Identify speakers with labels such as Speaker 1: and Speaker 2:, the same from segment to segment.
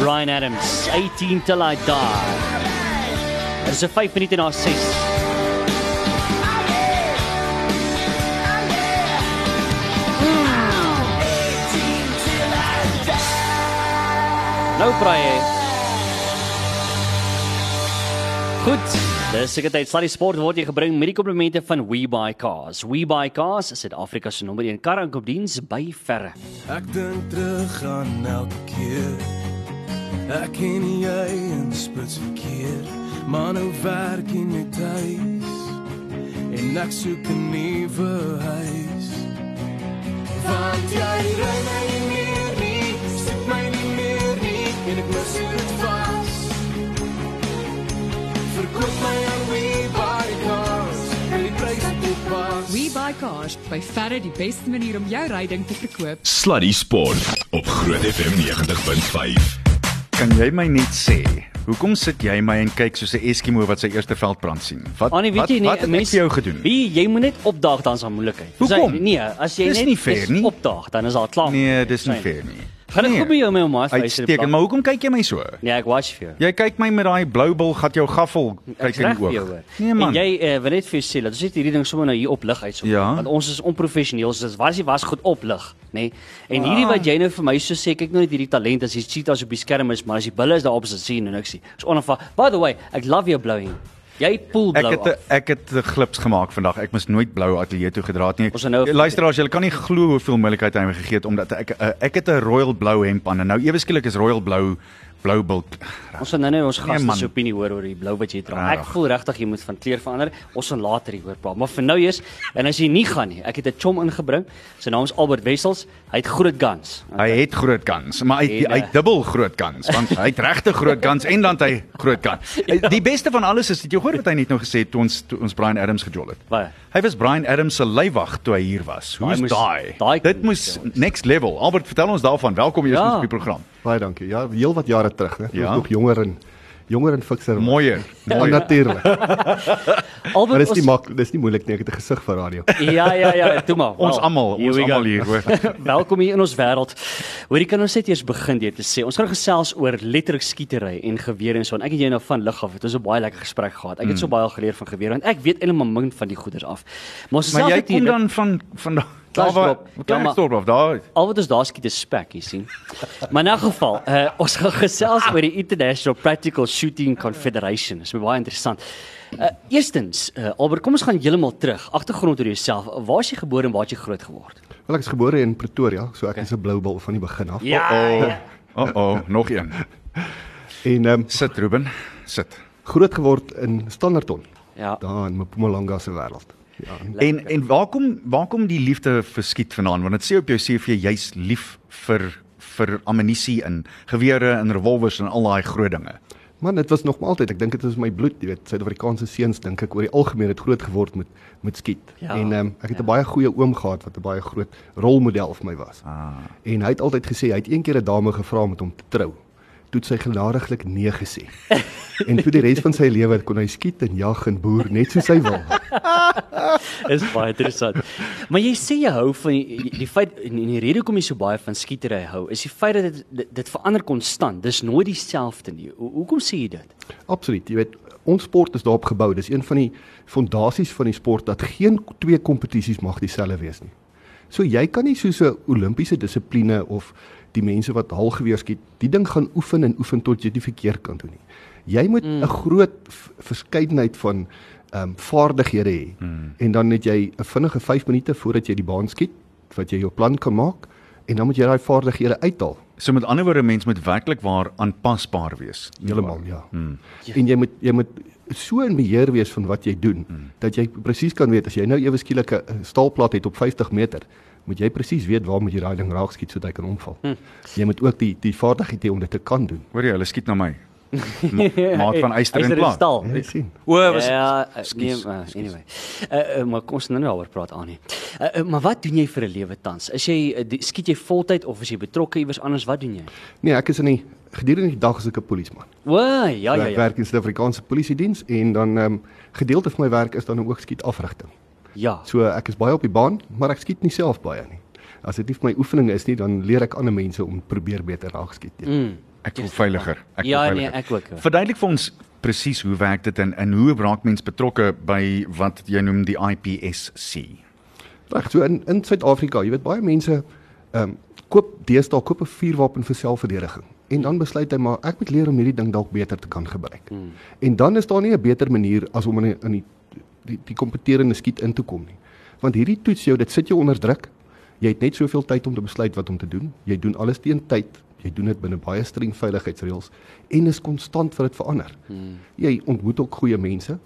Speaker 1: Brian Adams, 18 till I die. Dit is 'n 5 minute na 6. Nou braai. Goed. Dis seker tyd. Sluddy Sport word jy gebring met die komplimente van WeBuyCars. WeBuyCars is Suid-Afrika se nommer 1 kar aankoopdiens by verre.
Speaker 2: Ek dink terug aan elke keer. Ek ken jy in spits verkeer, maar nou werk jy net huis. En ek soek 'n nuwe huis. Want jy ry my nie meer nie, sit my nie meer nie, en ek mis dit vas. Verkoop my aan WeBuyCars, en die prys is te pas.
Speaker 3: We buy cars by verre die beste manier om jou ryding te verkoop.
Speaker 4: Sluddy Sport op Groot FM 90.5.
Speaker 5: Kan jy my net sê, hoekom sit jy my en kyk soos 'n Eskimo wat sy eerste veldbrand sien? Wat
Speaker 1: Annie,
Speaker 5: wat,
Speaker 1: jy nie,
Speaker 5: wat het ek
Speaker 1: mense-
Speaker 5: vir jou gedoen?
Speaker 1: Wie jy moet net opdaag dan daar moeilikheid.
Speaker 5: Hoekom?
Speaker 1: Sy- Nee, as jy
Speaker 5: Dis
Speaker 1: net
Speaker 5: nie fair nie.
Speaker 1: opdaag, dan is daar klaar.
Speaker 5: Nee, dis nie fair nie.
Speaker 1: Gaan dit goed met jou met hom maar
Speaker 5: Uitstekend, maar hoekom kyk jy my so?
Speaker 1: Nee, ek watch vir jou.
Speaker 5: Jy kyk my met daai blou bil gat jou gaffel kyk in die oog. Nee man.
Speaker 1: En jy uh, wil net vir jou sê dat ons net hierdie ding sommer nou hier op lig uitsoek.
Speaker 5: Ja.
Speaker 1: Want ons is onprofessioneel, so dis was jy was goed op lig, nê? Nee? En
Speaker 5: Ah.
Speaker 1: hierdie wat jy nou vir my so sê, kyk nou net hierdie talent as die cheetahs op die skerm is, maar as die bulle is daarop as dit sien en niks nie. Is onafha. By the way, ek love jou blou hier. Jy pool
Speaker 5: Ek
Speaker 1: blou.
Speaker 5: het 'n-
Speaker 1: af.
Speaker 5: ek het 'n glips gemaak vandag. Ek moes nooit blou ateljee toe gedra het nie.
Speaker 1: Het nou-
Speaker 5: Luisteraars, julle kan nie glo hoeveel moeilikheid hy my gegee het omdat ek uh, ek het 'n royal blou hemp aan en nou ewe skielik is royal blou blou bil.
Speaker 1: Ons gaan nou net ons
Speaker 5: Nee,
Speaker 1: gaste
Speaker 5: man.
Speaker 1: se opinie hoor oor die blou wat jy dra. Ek voel regtig jy moet van kleur verander. Ons gaan later hieroor praat. Maar vir nou eers en as jy nie gaan nie, ek het 'n chom ingebring. Sy naam is Albert Wessels. Hy het groot guns.
Speaker 5: Hy het groot kans, maar hy
Speaker 1: En,
Speaker 5: hy het dubbel groot kans want hy het regte groot kans en dan het hy groot kans.
Speaker 1: Ja.
Speaker 5: Die beste van alles is dat jy hoor wat hy net nou gesê het toe ons toe ons Brian Adams gejol het.
Speaker 1: Wat?
Speaker 5: Hy was Brian Adams se leiwag toe hy hier was. Hoe's daai? Dit moes next level. Albert, vertel ons daarvan. Welkom eers
Speaker 1: Ja.
Speaker 5: op die program.
Speaker 6: Baie dankie. Ja, heel wat jare terug, né?
Speaker 5: Ja.
Speaker 6: Ja. Nog jonger en jonger en fikser. was.
Speaker 5: Mooier.
Speaker 6: Ja,
Speaker 5: Mooier.
Speaker 6: natuurlik.
Speaker 1: Albert
Speaker 6: Maar dis nie mak, dis nie moeilik nie. Ek het 'n gesig vir radio.
Speaker 1: Ja ja ja, toe maar.
Speaker 5: Ons almal, ons almal hier, hoor.
Speaker 1: Welkom hier in ons wêreld. Hoorie kan ons net eers begin deur te sê. Ons gaan gesels oor letterlik skietery en gewere en so. En ek het jou nou van lig af. Het ons 'n baie lekker gesprek gehad. Ek het so baie geleer van gewere want ek weet eintlik maar min van die goeders af. Maar ons
Speaker 5: Maar
Speaker 1: self
Speaker 5: jy
Speaker 1: het hier
Speaker 5: kom dan van van daar waar
Speaker 1: Klerksdorp. Ja,
Speaker 5: of daar.
Speaker 1: Al wat ons daar skiet is spek, jy sien. Maar in 'n geval, uh, ons gaan gesels oor die International Practical Shooting Confederation. Dit is baie interessant. Uh, eerstens, uh, Albert, kom ons gaan heeltemal terug. Agtergrond oor jouself. Waar is jy gebore en waar het jy groot geword?
Speaker 6: Wel ek is gebore in Pretoria, so ek is 'n blou bil van die begin af.
Speaker 1: Ja.
Speaker 5: Oh oh, nog een.
Speaker 6: En ehm um,
Speaker 5: Sit Ruben, sit.
Speaker 6: groot geword in Standerton,
Speaker 1: Ja.
Speaker 6: daar in Mpumalanga se wêreld. Ja, en
Speaker 5: En en waar kom waar kom die liefde vir skiet vandaan? Want dit sê op jou CV jy's lief vir vir ammunisie en gewere en revolvers en al daai groot dinge.
Speaker 6: man, dit was nog maar altyd, ek dink dit is my bloed, jy weet, Suid-Afrikaanse seuns dink ek oor die algemeen het groot geword met met skiet.
Speaker 1: Ja,
Speaker 6: en um, ek het 'n
Speaker 1: ja.
Speaker 6: baie goeie oom gehad wat 'n baie groot rolmodel vir my was.
Speaker 5: Ah.
Speaker 6: En hy het altyd gesê hy het een keer 'n dame gevra om met hom te trou. Toe sy genadiglik nee gesê. en vir die res van sy lewe kon hy skiet en jag en boer net soos hy wil.
Speaker 1: Is baie interessant. Maar jy sê jy hou van die, die feit en en die rede hoekom jy so baie van skietery hou, is die feit dat dit dit, dit verander konstant. Dis nooit dieselfde nie. Ho, hoekom sê jy dit?
Speaker 6: Absoluut. Jy weet, ons sport is daarop gebou. Dis een van die fondasies van die sport dat geen twee kompetisies mag dieselfde wees nie. So jy kan nie soos 'n Olimpiese dissipline of die mense wat halgeweer skiet, die ding gaan oefen en oefen tot jy dit verkeerd kan doen nie. Jy moet 'n mm. groot v- verskeidenheid van ehm um, vaardighede hê. Mm. En dan het jy 'n vinnige 5 minute voordat jy die baan skiet wat jy jou plan kan maak en dan moet jy daai vaardighede uithaal.
Speaker 5: So met ander woorde mens moet werklik waar aanpasbaar wees.
Speaker 6: Heeltemal, ja. Hmm. En jy moet jy moet so in beheer wees van wat jy doen hmm. dat jy presies kan weet as jy nou ewe skielik 'n staalplaat het op 50 meter, moet jy presies weet waar moet jy daai ding raak skiet sodat hy kan omval. Hmm. Jy moet ook die die vaardigheid hê om dit te kan doen.
Speaker 5: Hoor jy, hulle skiet na my. Ma maat van yster en plaat.
Speaker 1: Stal.
Speaker 6: Jy sien.
Speaker 5: O, was
Speaker 1: Ja, nee, uh, anyway. Uh, uh, maar kom ons nou nie daaroor praat aan nie. Uh, uh, maar wat doen jy vir 'n lewe tans? Is jy uh, die- skiet jy voltyd of is jy betrokke iewers anders? Wat doen jy?
Speaker 6: Nee, ek is in die gedurende die dag as ek 'n polisieman.
Speaker 1: O, ja ja
Speaker 6: Ek
Speaker 1: ja.
Speaker 6: werk in die Suid-Afrikaanse Polisie diens en dan ehm um, gedeelte van my werk is dan ook skiet afrigting.
Speaker 1: Ja.
Speaker 6: So ek is baie op die baan, maar ek skiet nie self baie nie. As dit nie vir my oefening is nie, dan leer ek ander mense om probeer beter raak skiet. Ja.
Speaker 1: Mm.
Speaker 5: Ek voel veiliger. Ek
Speaker 1: Ja,
Speaker 5: voel
Speaker 1: nee,
Speaker 5: veiliger.
Speaker 1: ek ook. hoor.
Speaker 5: Verduidelik vir ons presies hoe werk dit en en hoe raak mens betrokke by wat jy noem die IPSC?
Speaker 6: Reg, so in in Suid-Afrika, jy weet baie mense ehm um, koop deesdae koop 'n vuurwapen vir selfverdediging. En dan besluit hy maar ek moet leer om hierdie ding dalk beter te kan gebruik. Hmm. En dan is daar nie 'n beter manier as om in die, in die die die kompeterende skiet in te kom nie. Want hierdie toets jou, dit sit jou onder druk. Jy het net soveel tyd om te besluit wat om te doen. Jy doen alles teen tyd. Jy doen dit binne baie streng veiligheidsreëls en is konstant vir dit verander. Hmm. Jy ontmoet ook goeie mense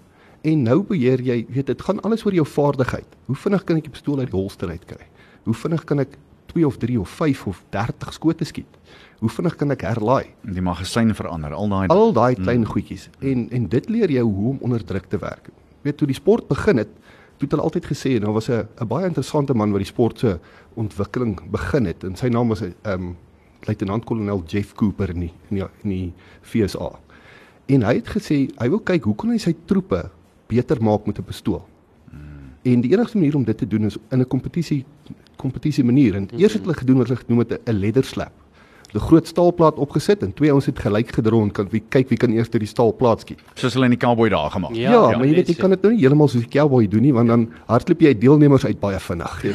Speaker 6: en nou beheer jy, weet dit gaan alles oor jou vaardigheid. Hoe vinnig kan ek die pistool uit die holster uitkry? Hoe vinnig kan ek 2 of 3 of 5 of 30 skote skiet? Hoe vinnig kan ek herlaai?
Speaker 5: Die magasyn verander, al daai
Speaker 6: Al daai klein mm. goedjies en en dit leer jou hoe om onder druk te werk. Weet toe die sport begin het, toe het hulle altyd gesê en daar was 'n 'n baie interessante man wat die sport se ontwikkeling begin het en sy naam was 'n um, luitenant-kolonel Jeff Cooper in die, in die in die FSA. En hy het gesê hy wou kyk hoe kan hy sy troepe beter maak met 'n pistool. En die enigste manier om dit te doen is in 'n kompetisie kompetisie manier. En eers het hulle gedoen wat hulle genoem het 'n leather slap. Hulle groot staalplaat opgesit en twee ouens het gelyk gedra en kan wie kyk wie kan eers die staalplaat skiet.
Speaker 5: soos hulle in die cowboy dae gemaak.
Speaker 6: Ja, ja, ja maar jy weet jy kan dit nou nie heeltemal soos die cowboy doen nie want dan hardloop jy deelnemers uit baie vinnig.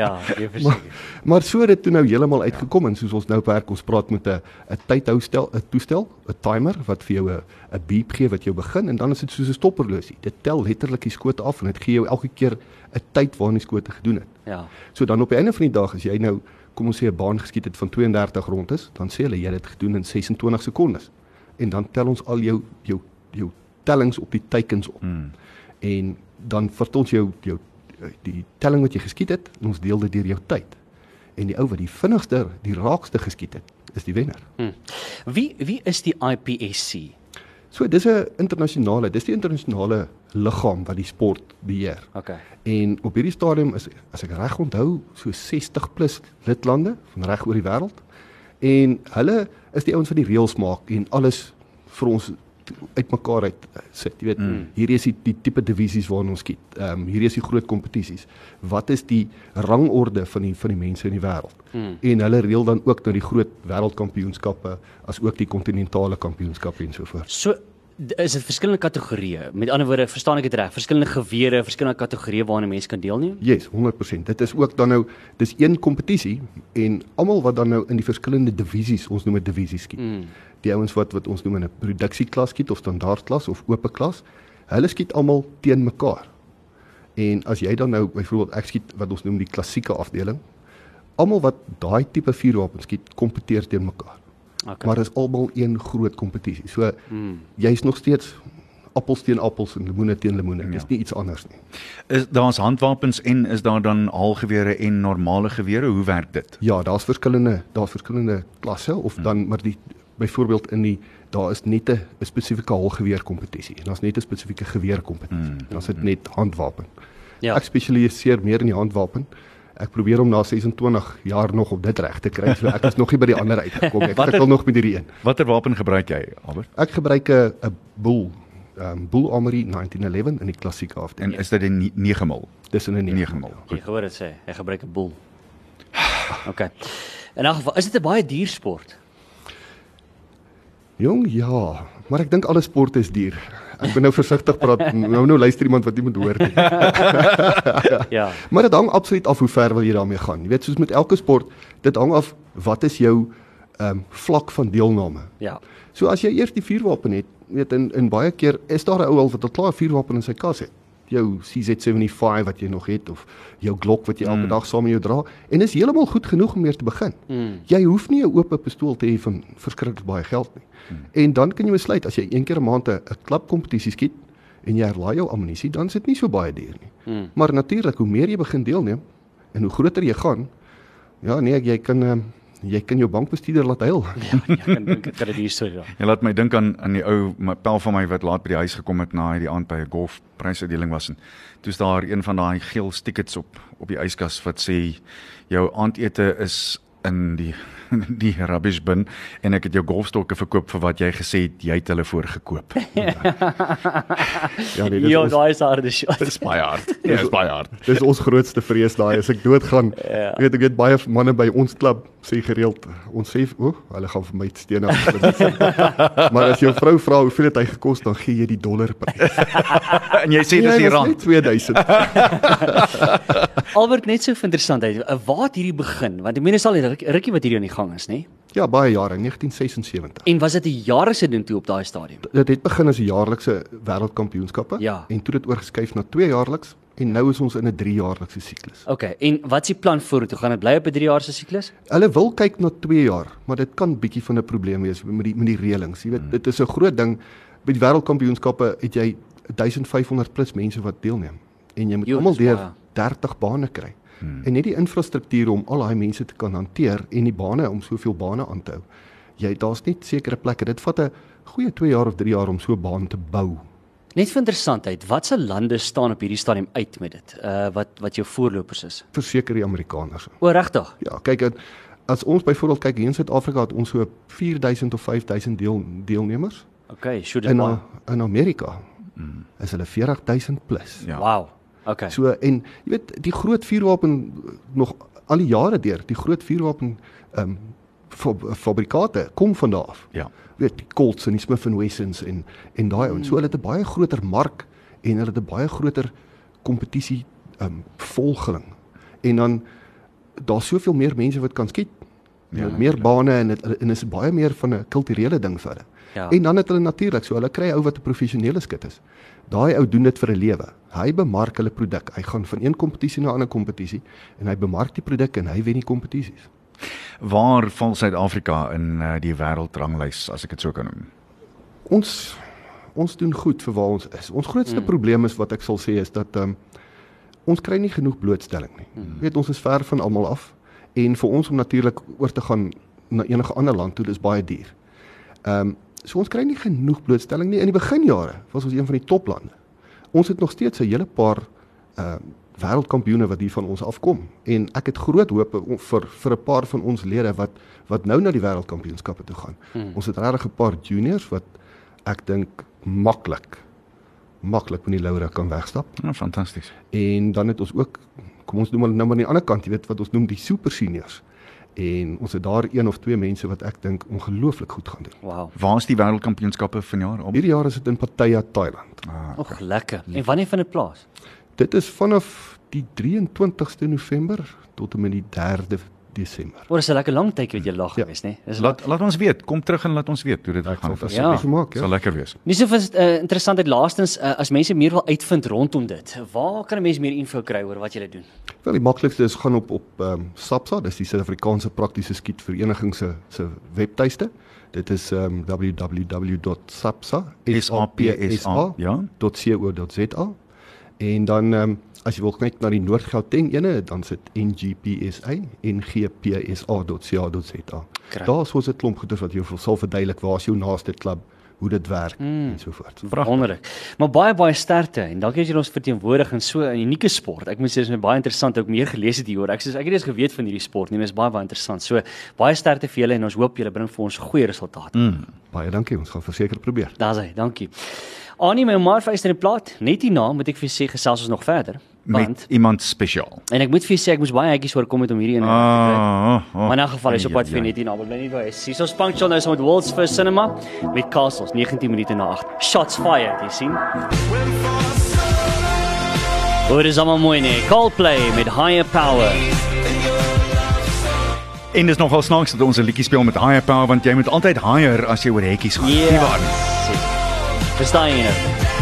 Speaker 1: ja, jy verseker.
Speaker 6: Maar so het dit toe nou heeltemal uitgekom en soos ons nou werk, ons praat met 'n 'n tydhoustel, 'n toestel, 'n timer wat vir jou 'n 'n beep gee wat jou begin en dan is dit soos 'n stopperlosie. Dit tel letterlik die skote af en dit gee jou elke keer 'n tyd waarin die skote gedoen het.
Speaker 1: Ja.
Speaker 6: So dan op die einde van die dag as jy nou kom ons sê 'n baan geskiet het van 32 rondes, dan sê hulle jy het dit gedoen in 26 sekondes. En dan tel ons al jou jou jou tellings op die teikens op.
Speaker 5: Hmm.
Speaker 6: En dan vat ons jou jou die telling wat jy geskiet het en ons deel dit deur jou tyd. En die ou wat die vinnigste, die raakste geskiet het, is die wenner.
Speaker 1: Hm. Wie wie is die IPSC?
Speaker 6: So dis 'n internasionale, dis die internasionale liggaam wat die sport beheer.
Speaker 1: Okay.
Speaker 6: En op hierdie stadium is as ek reg onthou, so 60 plus lidlande van reg oor die wêreld. En hulle is die ouens wat die reëls maak en alles vir ons uitmekaar uit sit. Jy weet, mm. hierdie is die, die tipe divisies waarin ons skiet. Ehm um, hierdie is die groot kompetisies. Wat is die rangorde van die van die mense in die wêreld? Mm. En hulle reël dan ook nou die groot wêreldkampioenskappe as ook die kontinentale kampioenskappe en so voort.
Speaker 1: So is dit verskillende kategorieë. Met ander woorde, verstaan ek dit reg? Verskillende gewere, verskillende kategorieë waaraan mense kan deelneem?
Speaker 6: Yes, 100%. Dit is ook dan nou dis een kompetisie en almal wat dan nou in die verskillende divisies, ons noem dit divisies skiet. Mm. Die ouens wat wat ons noem in 'n produksieklas skiet of standaardklas of oop klas, hulle skiet almal teen mekaar. En as jy dan nou byvoorbeeld ek skiet wat ons noem die klassieke afdeling, almal wat daai tipe vuurwapen skiet, kompeteer teen mekaar.
Speaker 1: Okay.
Speaker 6: Maar is almal een groot kompetisie. So mm. jy's nog steeds appels teen appels en lemoene teen lemoene. Ja. Dis nie iets anders nie.
Speaker 5: Is daar's handwapens en is daar dan haalgewere en normale gewere? Hoe werk dit?
Speaker 6: Ja, daar's verskillende daar's verskillende klasse of hmm. dan maar die byvoorbeeld in die daar is net 'n spesifieke haalgeweer kompetisie en daar's net 'n spesifieke geweer kompetisie. Hmm. Daar's dit net handwapen.
Speaker 1: Ja.
Speaker 6: Ek spesialiseer meer in die handwapen. Ek probeer om na 26 jaar nog op dit reg te kry. So ek is nog nie by die ander uitgekom nie. Ek sukkel nog met hierdie een.
Speaker 5: Watter wapen gebruik jy, Albert?
Speaker 6: Ek gebruik 'n 'n Bull um Bull Armory 1911 in die klassieke afdeling.
Speaker 5: En is dit 'n 9 mil?
Speaker 6: Dis in 'n
Speaker 5: 9 mil.
Speaker 1: Jy gehoor dit sê, hy gebruik 'n boel. Okay. In elk geval, is dit 'n baie duur sport?
Speaker 6: Jong, ja, maar ek dink alle sporte is duur. Ek moet nou versigtig praat. Nou nou luister iemand wat nie moet hoor nie.
Speaker 1: Ja.
Speaker 6: Maar dit hang absoluut af hoe ver wil jy daarmee gaan. Jy weet, soos met elke sport, dit hang af wat is jou ehm um, vlak van deelname.
Speaker 1: Ja.
Speaker 6: So as jy eers die vuurwapen het, weet in in baie keer is daar 'n ou al wat al klaar vuurwapen in sy kas het. Jou CZ75 wat jy nog het of jou Glock wat jy elke mm. dag saam met jou dra en is heeltemal goed genoeg om mee te begin. Mm. Jy hoef nie 'n oop pistool te hê van verskriklik baie geld nie. Mm. En dan kan jy besluit as jy een keer 'n maand 'n 'n klapkompetisie skiet en jy herlaai jou ammunisie, dan is dit nie so baie duur nie. Mm. Maar natuurlik, hoe meer jy begin deelneem en hoe groter jy gaan, ja nee, jy kan uh, jy kan jou bankbestuurder laat huil.
Speaker 1: Ja, ja, kan dink ek kan dit hier storie daar.
Speaker 5: Jy laat my dink aan aan die ou my pel van my wat laat by die huis gekom het na hy die aand by 'n golfprysuitdeling was en toe's daar een van daai geel tickets op op die yskas wat sê jou aandete is in die die rubbish bin en ek het jou golfstokke verkoop vir wat jy gesê het jy het hulle voorgekoop.
Speaker 6: Ja nee, dis
Speaker 1: Ja, daai is harde shot.
Speaker 5: Dis baie hard. Ja, dis baie hard.
Speaker 6: dis ons grootste vrees daai as ek doodgaan.
Speaker 1: Ja.
Speaker 6: Jy weet ek weet baie manne by ons klub sê gereeld ons sê o, hulle gaan vir my stene af. maar as jou vrou vra hoeveel het hy gekos, dan gee jy die dollar prys.
Speaker 5: En jy sê dis
Speaker 6: Nee,
Speaker 5: die rand.
Speaker 6: net 2000.
Speaker 1: Albert net so vir interessantheid, uh, waar het hierdie begin? Want ek meen dit is al rukkie wat hierdie aan die gang is, nê?
Speaker 6: Ja, baie jare, 1976.
Speaker 1: En was dit 'n jaarlikse ding toe op daai stadium?
Speaker 6: Dit het begin as 'n jaarlikse wêreldkampioenskappe
Speaker 1: Ja.
Speaker 6: en toe dit oorgeskuif na 2 jaarliks en nou is ons in 'n 3 jaarlikse siklus.
Speaker 1: Okay, en wat's die plan vorentoe? Gaan dit bly op 'n 3 jaar se siklus?
Speaker 6: Hulle wil kyk na 2 jaar, maar dit kan bietjie van 'n probleem wees met die met die reëlings. Jy weet,
Speaker 1: Hmm.
Speaker 6: dit is 'n groot ding. By die wêreldkampioenskappe het jy 1500 plus mense wat deelneem en jy moet almal deur
Speaker 1: baie.
Speaker 6: 30 bane kry. Hmm. En net die infrastruktuur om al daai mense te kan hanteer en die bane om soveel bane aan te hou. Jy daar's net sekere plekke. Dit vat 'n goeie 2 jaar of 3 jaar om so 'n baan te bou.
Speaker 1: Net vir interessantheid, watse lande staan op hierdie stadium uit met dit? Uh wat wat jou voorlopers is?
Speaker 6: Verseker die Amerikaners.
Speaker 1: O, regtig?
Speaker 6: Ja, kyk en as ons byvoorbeeld kyk hier in Suid-Afrika het ons so 4000 of 5000 deel deelnemers.
Speaker 1: Okay, shoot dit
Speaker 6: In. A- in Amerika is hulle 40000 plus.
Speaker 5: Ja.
Speaker 1: Wow. Okay.
Speaker 6: So en jy weet die groot vuurwapen nog al die jare deur, die groot vuurwapen ehm um, fabrikate kom van daar af.
Speaker 5: Ja.
Speaker 6: Jy weet die Colts en die Smith Wessons en en daai ouens. So hulle het 'n baie groter mark en hulle het 'n baie groter kompetisie ehm um, volgeling. En dan daar's soveel meer mense wat kan skiet. Ja, meer bane en dit en is baie meer van 'n kulturele ding vir hulle.
Speaker 1: Ja.
Speaker 6: En dan het hulle natuurlik so, hulle kry ou wat 'n professionele skut is. Daai ou doen dit vir 'n lewe. Hy bemark hulle produk. Hy gaan van een kompetisie na 'n ander kompetisie en hy bemark die produk en hy wen die kompetisies.
Speaker 5: Waar val Suid-Afrika in uh, die wêreldranglys as ek dit so kan noem?
Speaker 6: Ons ons doen goed vir waar ons is. Ons grootste mm. probleem is wat ek sal sê is dat ehm um, ons kry nie genoeg blootstelling nie. Mm. Jy weet ons is ver van almal af en vir ons om natuurlik oor te gaan na enige ander land toe, dis baie duur. Ehm um, so ons kry nie genoeg blootstelling nie. In die beginjare was ons een van die toplande. Ons het nog steeds 'n hele paar ehm uh, wêreldkampioene wat hier van ons afkom en ek het groot hoop vir vir 'n paar van ons lede wat wat nou na die wêreldkampioenskappe toe gaan. Hmm. Ons het regtig 'n paar juniors wat ek dink maklik maklik met die laure kan wegstap.
Speaker 5: Ja, fantasties.
Speaker 6: En dan het ons ook kom ons noem hulle nou maar aan die ander kant, jy weet wat ons noem die super seniors. En ons het daar een of twee mense wat ek dink ongelooflik goed gaan doen.
Speaker 1: Wow.
Speaker 5: Waar is die wêreldkampioenskappe vanjaar op?
Speaker 6: Hierdie jaar is dit in Pattaya, Thailand.
Speaker 1: Och, lekker. En wanneer vind dit plaas?
Speaker 6: Dit is vanaf die 23ste November tot en met die 3de Desember.
Speaker 1: Oor is 'n lekker lang tydjie wat jy lag
Speaker 6: Ja.
Speaker 1: gewees, né? Dis
Speaker 5: Laat laat ons weet. Kom terug en laat ons weet hoe dit
Speaker 6: Ek
Speaker 5: gaan.
Speaker 6: sal
Speaker 1: Ja.
Speaker 6: verseker maak,
Speaker 5: Sal
Speaker 6: ja.
Speaker 5: lekker wees.
Speaker 1: Nie so vir uh, interessantheid laastens uh, as mense meer wil uitvind rondom dit. Waar kan 'n mens meer info kry oor wat jy doen?
Speaker 6: Wel die maklikste is gaan op op ehm um, SAPSA, dis die Suid-Afrikaanse Praktiese Skietvereniging se se webtuiste. Dit is ehm um, www.sapsa
Speaker 5: SAPSA, ja.
Speaker 6: .co.za en dan ehm um, as jy wil kyk na die Noord-Gauteng ene, dan sit NGPSA ngpsa.co.za. Daar's ons 'n klomp goeie wat jy sal verduidelik waar is jou naaste klub, hoe dit werk mm. en so voort.
Speaker 1: Wonderlik. Maar baie baie sterkte en dankie dat jy ons verteenwoordig in so 'n unieke sport. Ek moet sê dit is my baie interessant ook meer gelees het hieroor. Ek sê ek het eers geweet van hierdie sport nie, maar dit is baie baie interessant. So baie sterkte vir julle en ons hoop julle bring vir ons goeie resultate. Mm.
Speaker 6: Baie dankie, ons gaan verseker probeer.
Speaker 1: Daar's hy. Dankie. Annie, my maar vyster in die plaas. Net hierna moet ek vir sê gesels ons nog verder.
Speaker 5: Met iemand spesiaal.
Speaker 1: en ek moet vir julle sê ek moes baie uitjies oorkom het om hierdie een te kry.
Speaker 5: Ah, oh,
Speaker 1: Maar in 'n geval is op pad vir net hier na, bly nie by. Sis ons punctual nou so met World's First Cinema met Castles 19 minute na 8. Shots fired, jy sien. Hoor is almal mooi nee. Coldplay met Higher Power.
Speaker 5: En dis nogal snaaks dat ons 'n liedjie speel met higher power want jy moet altyd higher as jy oor hekkies gaan. Nie waar nie?
Speaker 1: Verstaan jy nou?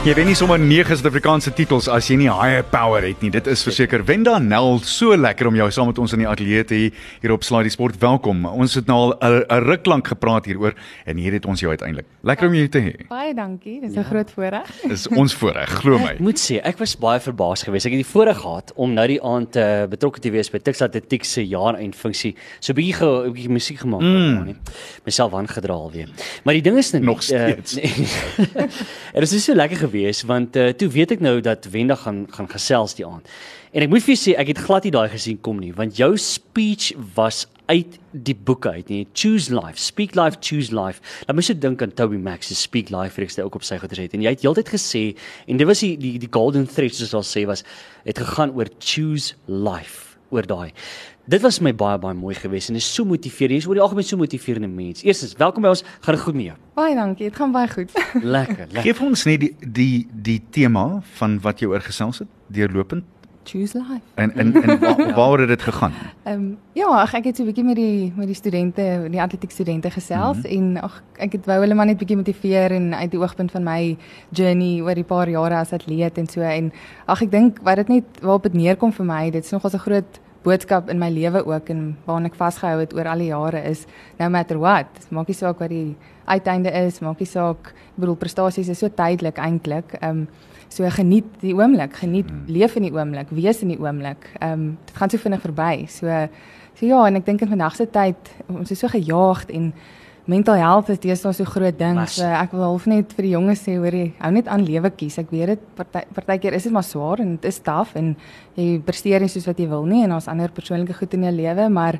Speaker 5: Jy wen nie sommer 9 Suid-Afrikaanse titels as jy nie higher power het nie. Dit is verseker. Wenda Nel, so lekker om jou saam met ons in die ateljee te hê hier op Slide Sport. Welkom. Ons het nou al 'n ruk lank gepraat hieroor en hier het ons jou uiteindelik. Lekker om jou te hê.
Speaker 7: Baie dankie. Dis 'n groot voorreg.
Speaker 5: Dis ons voorreg, glo my.
Speaker 1: Ek moet sê, ek was baie verbaas geweest. Ek het die voorreg gehad om nou die aand uh, betrokke te wees by Tix Atletiek se jaareindfunksie. So 'n bietjie 'n bietjie musiek gemaak mm. nie. Myself aangedra alweer. Maar die ding is net
Speaker 5: Nog steeds.
Speaker 1: Uh, nee, dit is so lekker gewees want uh, toe weet ek nou dat Wenda gaan gaan gesels die aand. En ek moet vir jou sê ek het glad nie daai gesien kom nie want jou speech was uit die boeke uit nie. Choose life, speak life, choose life. Laat my so dink aan Toby Max se speak life reeks wat ook op sy goeie het. En jy het heeltyd gesê en dit was die die, die golden thread soos al sê was het gegaan oor choose life oor daai. Dit was my baie baie mooi geweest en is so motiverend. Jy's oor die algemeen so motiverende mens. Eerstens, welkom by ons. Gaan dit goed met jou?
Speaker 7: Baie dankie. Dit gaan baie goed.
Speaker 1: Lekker, lekker.
Speaker 5: Geef ons net die die die tema van wat jy oor gesels het deurlopend
Speaker 7: Choose life.
Speaker 5: en en en waar, waaroor het dit gegaan?
Speaker 7: Ehm um, ja, ag ek het so 'n bietjie met die met die studente, die atletiek studente gesels mm -hmm. en ag ek het wou hulle maar net bietjie motiveer en uit die oogpunt van my journey oor die paar jare as atleet en so en ag ek dink wat dit net waarop dit neerkom vir my, dit is nogals 'n groot boodskap in my lewe ook en waaraan ek vasgehou het oor al die jare is no matter what, maak nie saak wat die uiteinde is, maak nie saak, ek bedoel prestasies is so tydelik eintlik. Ehm um, So geniet die oomblik, geniet hmm. leef in die oomblik, wees in die oomblik. Ehm um, dit gaan so vinnig verby. So so ja, en ek dink in vandag se tyd ons is so gejaagd en mental health is deesdae so groot ding. So ek wil half net vir die jonges sê hoor jy, hou net aan lewe kies. Ek weet dit party partykeer is dit maar swaar en dit is taaf en jy presteer nie soos wat jy wil nie en daar's ander persoonlike goed in jou lewe, maar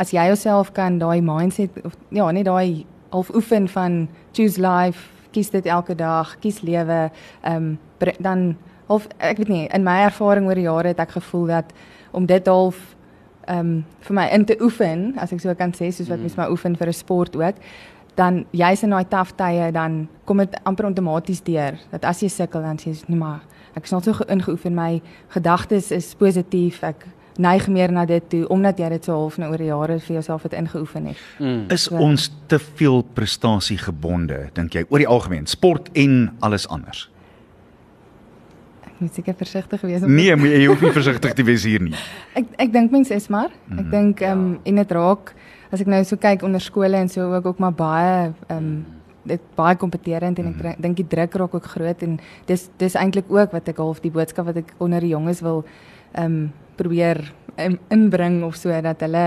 Speaker 7: as jy jouself kan daai mindset of ja, net daai half oefen van choose life kies dit elke dag, kies lewe, ehm um, dan of ek weet nie, in my ervaring oor die jare het ek gevoel dat om dit half um, vir my in te oefen, as ek so kan sê, soos wat mens mm. maar oefen vir 'n sport ook, dan jy's in daai taaf tye dan kom dit amper outomaties deur dat as jy sukkel dan sê jy nee maar ek is al so ingeoefen my gedagtes is positief ek neig meer na dit toe omdat jy dit so half nou oor die jare vir jouself het ingeoefen het.
Speaker 5: Mm. Is so, ons te veel prestasie gebonde dink jy oor die algemeen sport en alles anders?
Speaker 7: Ek moet seker versigtig wees.
Speaker 5: Nee, moet jy hoef nie versigtig te wees hier nie.
Speaker 7: Ek ek dink mense is maar. Ek mm, dink ehm um, en dit raak as ek nou so kyk onder skole en so ook ook maar baie ehm um, dit baie kompeterend en ek mm. dink die druk raak ook groot en dis dis eintlik ook wat ek half die boodskap wat ek onder die jonges wil ehm um, probeer um, inbring of so dat hulle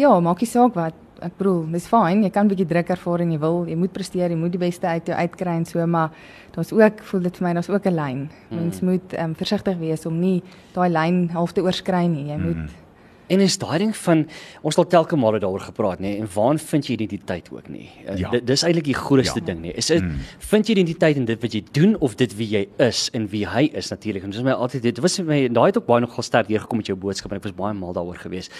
Speaker 7: ja, maak nie saak wat ek bedoel, dis fyn, jy kan 'n bietjie druk ervaar en jy wil, jy moet presteer, jy moet die beste uit jou uitkry en so, maar daar's ook voel dit vir my daar's ook 'n lyn. Mens mm. moet um, versigtig wees om nie daai lyn half te oorskry nie. Jy moet mm.
Speaker 1: En is daai ding van ons het telke male daaroor gepraat nê en waar vind jy identiteit ook nie. Eh, ja. Dis eintlik die grootste ja. ding nê. Is dit mm. vind jy identiteit in dit wat jy doen of dit wie jy is en wie hy is natuurlik. En dis my altyd dit was my daai het ook baie nog gesterk hier gekom met jou boodskap en ek was baie mal daaroor geweest.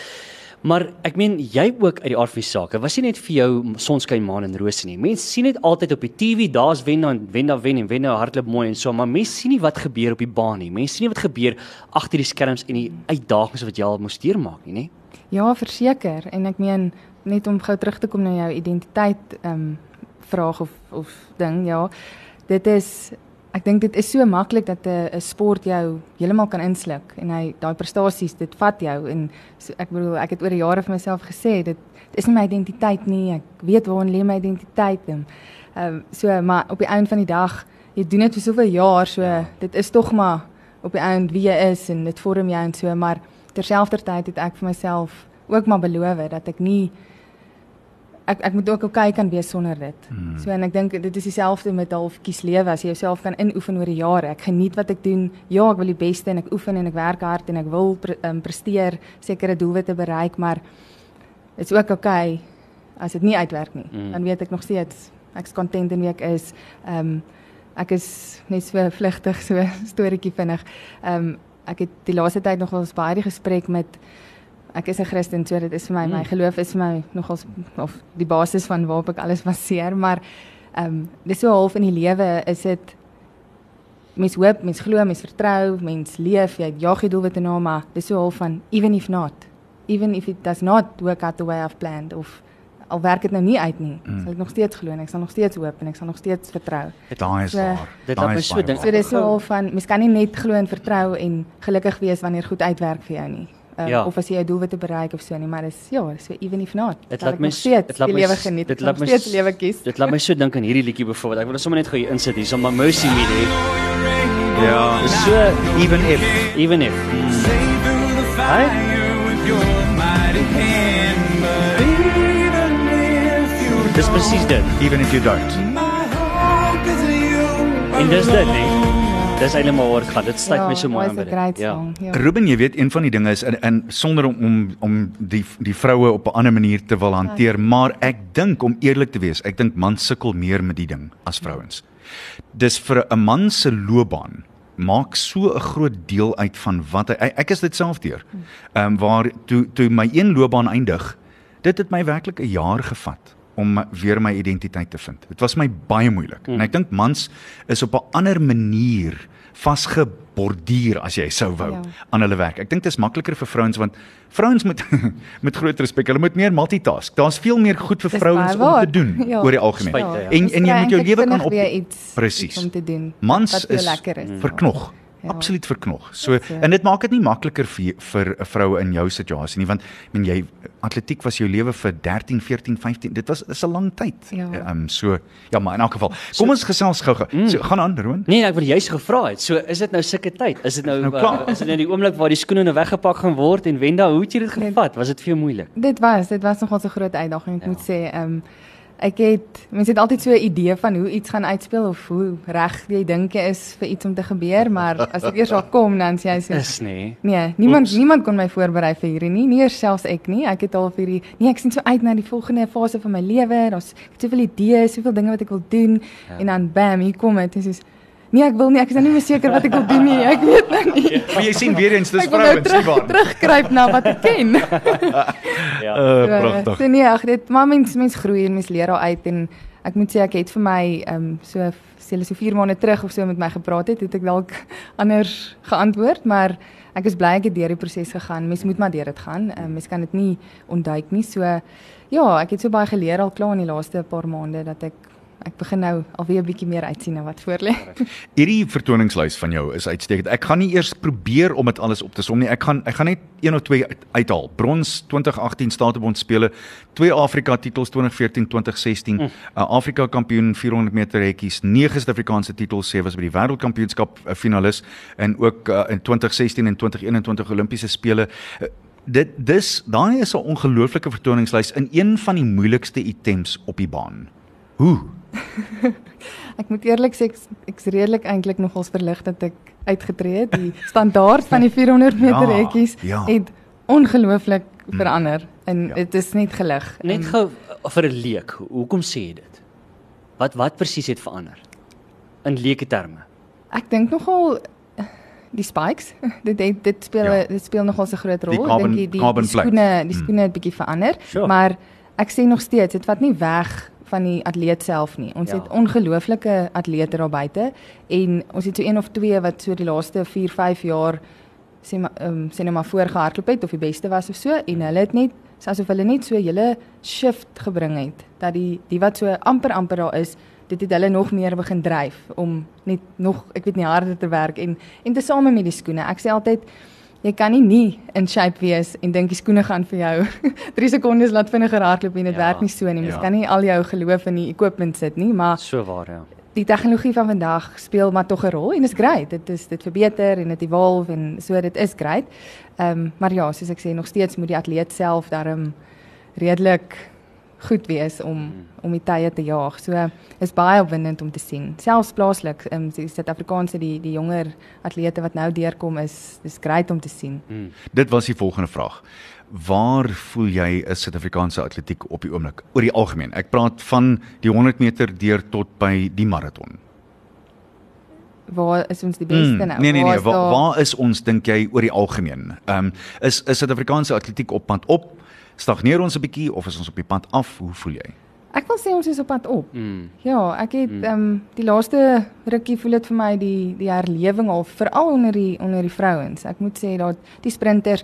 Speaker 1: Maar ek meen jy ook uit die aard van die saak. Was nie net vir jou sonskyn maan en rose nie. Mense sien dit altyd op die TV, daar's wen dan wen dan wen en wen nou hardloop mooi en so, maar mense sien nie wat gebeur op die baan nie. Mense sien nie wat gebeur agter die skerms en die uitdagings wat jy al moes deurmaak nie, nê?
Speaker 7: Ja, verseker. En ek meen net om gou terug te kom na jou identiteit ehm um, vraag of of ding, ja. Dit is Ek dink dit is so maklik dat 'n sport jou heeltemal kan insluk en hy daai prestasies dit vat jou en so, ek bedoel ek het oor die jare vir myself gesê dit, dit is nie my identiteit nie ek weet waar lê my identiteit en ehm um, so maar op die einde van die dag jy doen dit vir soveel jaar so ja. dit is tog maar op die einde wie jy is en dit vorm jou en so maar terselfdertyd het ek vir myself ook maar beloof dat ek nie ek ek moet ook okay kan wees sonder dit. Hmm. So en ek dink dit is dieselfde met half kies lewe as jy jouself kan inoefen oor die jare. Ek geniet wat ek doen. Ja, ek wil die beste en ek oefen en ek werk hard en ek wil pre, um, presteer, sekere doelwitte bereik, maar dit is ook okay as dit nie uitwerk nie. Hmm. Dan weet ek nog steeds ek's content in wie ek is. Ehm um, ek is net so vlugtig so storieetjie vinnig. Ehm um, ek het die laaste tyd nog wel baie die gesprek met ek is 'n Christen, so dit is vir my mm. my geloof is vir my nogals of die basis van waarop ek alles baseer, maar ehm um, dis so half in die lewe is dit mens hoop, mens glo, mens vertrou, mens leef, jy jag jy doelwitte na, maar dis so half van even if not, even if it does not work out the way I've planned of al werk dit nou nie uit nie, mm. sal ek nog steeds glo en ek sal nog steeds hoop en ek sal nog steeds vertrou.
Speaker 5: Dit is so, waar.
Speaker 1: Dit laat my so dink.
Speaker 7: So dis so half van mens kan nie net glo en vertrou en gelukkig wees wanneer goed uitwerk vir jou nie um, ja. of as jy jou doelwitte bereik of so nie, maar dis ja, so even if not.
Speaker 1: Dit laat my dit laat my lewe geniet. Dit laat my
Speaker 7: steeds lewe kies.
Speaker 1: Dit laat my so dink aan hierdie liedjie byvoorbeeld. Ek wil sommer net gou hier insit hier, so my mercy me hê. Ja, so even if, even if. Hi. Dis presies dit.
Speaker 5: Even if you don't.
Speaker 1: En dis dit, nee. Dis eintlik maar oor gaan. Dit sluit
Speaker 7: ja,
Speaker 1: my so mooi aan by dit. Ja.
Speaker 7: Ja.
Speaker 5: Ruben, jy weet een van die dinge is en, en sonder om om om die die vroue op 'n ander manier te wil hanteer, maar ek dink om eerlik te wees, ek dink mans sukkel meer met die ding as vrouens. Dis vir 'n man se loopbaan maak so 'n groot deel uit van wat hy ek, ek is dit self deur. Ehm um, waar toe toe my een loopbaan eindig, dit het my werklik 'n jaar gevat om my- weer my identiteit te vind. Dit was my baie moeilik. Hmm. En ek dink mans is op 'n ander manier vasgeborduur as jy sou wou
Speaker 7: Ja.
Speaker 5: aan hulle werk. Ek dink dit is makliker vir vrouens want vrouens moet met groot respek, hulle moet meer multitask. Daar's veel meer goed vir vrouens om te doen
Speaker 7: Ja.
Speaker 5: oor die algemeen.
Speaker 1: Spuite, ja.
Speaker 5: En
Speaker 7: Dis
Speaker 5: en jy moet jou lewe kan op
Speaker 7: iets,
Speaker 5: Presies.
Speaker 7: iets om te doen.
Speaker 5: Mans is
Speaker 7: is.
Speaker 5: verknog.
Speaker 7: Ja.
Speaker 5: Absoluut verknog. So
Speaker 7: so.
Speaker 5: en dit maak dit nie makliker vir vir 'n vrou in jou situasie nie want ek meen jy atletiek was jou lewe vir 13, 14, 15. Dit was is 'n lang tyd.
Speaker 7: Ja.
Speaker 5: Ehm so ja, maar in elk geval. Kom ons gesels gou-gou. So gaan aan, Roan.
Speaker 1: Nee, ek wil juist gevra het. So is dit nou sulke tyd? Is dit nou,
Speaker 5: Nou
Speaker 1: uh,
Speaker 5: klaar.
Speaker 1: is dit nou die oomblik waar die skoene nou weggepak gaan word en Wenda, hoe het jy dit gevat? Was dit vir jou moeilik?
Speaker 7: Dit was, dit was nogal so 'n groot uitdaging, ek
Speaker 1: Ja.
Speaker 7: moet sê. Ehm um, ek het mense het altyd so 'n idee van hoe iets gaan uitspeel of hoe reg jy dink jy is vir iets om te gebeur, maar as dit eers daar kom dan sê jy so
Speaker 1: Is nee.
Speaker 7: Nee, niemand
Speaker 1: Oeps.
Speaker 7: niemand kon my voorberei vir hierdie nie, nie eers selfs ek nie. Ek het al vir hierdie nee, ek sien so uit na die volgende fase van my lewe. Daar's soveel idees, soveel dinge wat ek wil doen
Speaker 1: Ja.
Speaker 7: en dan bam, hier kom dit. Dit is Nee, ek wil nie, ek is nou nie meer seker wat ek wil doen nie. Ek weet nou nie.
Speaker 5: Maar jy sien weer eens dis
Speaker 7: nou
Speaker 5: vrouens nie
Speaker 7: terug,
Speaker 5: waar.
Speaker 7: terugkruip na wat ek ken.
Speaker 1: Ja.
Speaker 5: Uh, pragtig.
Speaker 7: So nee, ag dit maar mens mens groei en mens leer daar uit en ek moet sê ek het vir my ehm um, so sê so 4 maande terug of so met my gepraat het, het ek dalk anders geantwoord, maar ek is bly ek het deur die proses gegaan. Mens moet maar deur dit gaan. Um, mens kan dit nie ontduik nie. So ja, ek het so baie geleer al klaar in die laaste paar maande dat ek ek begin nou alweer 'n bietjie meer uitsien na wat voor lê.
Speaker 5: Hierdie vertoningslys van jou is uitstekend. Ek gaan nie eers probeer om dit alles op te som nie. Ek gaan ek gaan net een of twee uit, uithaal. Brons 2018 Statebond spele, twee Afrika titels 2014-2016, 'n mm. Afrika kampioen 400 meter hekkies, nege Suid-Afrikaanse titels, sewe was by die wêreldkampioenskap uh, finalis en ook uh, in 2016 en 2021 Olimpiese spele. Uh, dit dis daai is 'n ongelooflike vertoningslys in een van die moeilikste items op die baan. Hoe?
Speaker 7: Ek moet eerlik sê ek ek's redelik eintlik nogals verlig dat ek uitgetree het. Die standaard van die 400 meter
Speaker 5: Ja,
Speaker 7: hekkies
Speaker 5: ja.
Speaker 7: het ongelooflik verander en
Speaker 5: Ja.
Speaker 7: dit is net gelig.
Speaker 1: Net gou uh, vir 'n leek. ho- Hoekom sê jy dit? Wat wat presies het verander? In leuke terme.
Speaker 7: ek dink nogal eh, die spikes dit dit, dit speel
Speaker 5: Ja.
Speaker 7: ja. dit speel nogal 'n groot rol. Ek dink die, die, die skoene die
Speaker 5: Mm.
Speaker 7: skoene het bietjie verander,
Speaker 1: Sure.
Speaker 7: maar ek sê nog steeds dit vat nie weg van die atleet self nie. Ons
Speaker 1: Ja.
Speaker 7: het ongelooflike atlete daar buite en ons het so een of twee wat so die laaste 4, 5 jaar sê maar ehm um, sê net maar voorgehardloop het of die beste was of so en hulle het net dis asof hulle net so 'n hele shift gebring het dat die die wat so amper amper daar is dit het hulle nog meer begin dryf om net nog ek weet nie harder te werk en en te same met die skoene ek sê altyd jy kan nie nie in shape wees en dink die skoene gaan vir jou 3 sekondes laat vinniger hardloop en dit
Speaker 1: Ja,
Speaker 7: werk nie so nie mens
Speaker 5: ja.
Speaker 7: ja. kan nie al jou geloof in die equipment sit nie maar
Speaker 1: So waar ja.
Speaker 7: die tegnologie van vandag speel maar tog 'n rol en dit is great. Dit is dit verbeter en dit evolve en so dit is great. Ehm um, maar ja, soos ek sê, nog steeds moet die atleet self daarom redelik goed wees om om die tye te jaag. So is baie opwindend om te sien. Selfs plaaslik, ehm um, die Suid-Afrikaanse die die jonger atlete wat nou deurkom is dis great om te sien.
Speaker 1: Mm.
Speaker 5: Dit was die volgende vraag. Waar voel jy is Suid-Afrikaanse atletiek op die oomblik oor die algemeen? Ek praat van die 100 meter deur tot by die maraton.
Speaker 7: Waar is ons die beste
Speaker 5: Mm,
Speaker 7: nou?
Speaker 5: nee nee nee,
Speaker 7: is
Speaker 5: waar, waar is ons dink jy oor die algemeen? Ehm um, is is Suid-Afrikaanse atletiek op pad op? Stagneer ons 'n bietjie of is ons op die pad af? Hoe voel jy?
Speaker 7: Ek wil sê ons is op pad op.
Speaker 1: Mm.
Speaker 7: Ja, ek het
Speaker 1: Mm.
Speaker 7: ehm um, die laaste rukkie voel dit vir my die die herlewing al veral onder die onder die vrouens. Ek moet sê dat die sprinters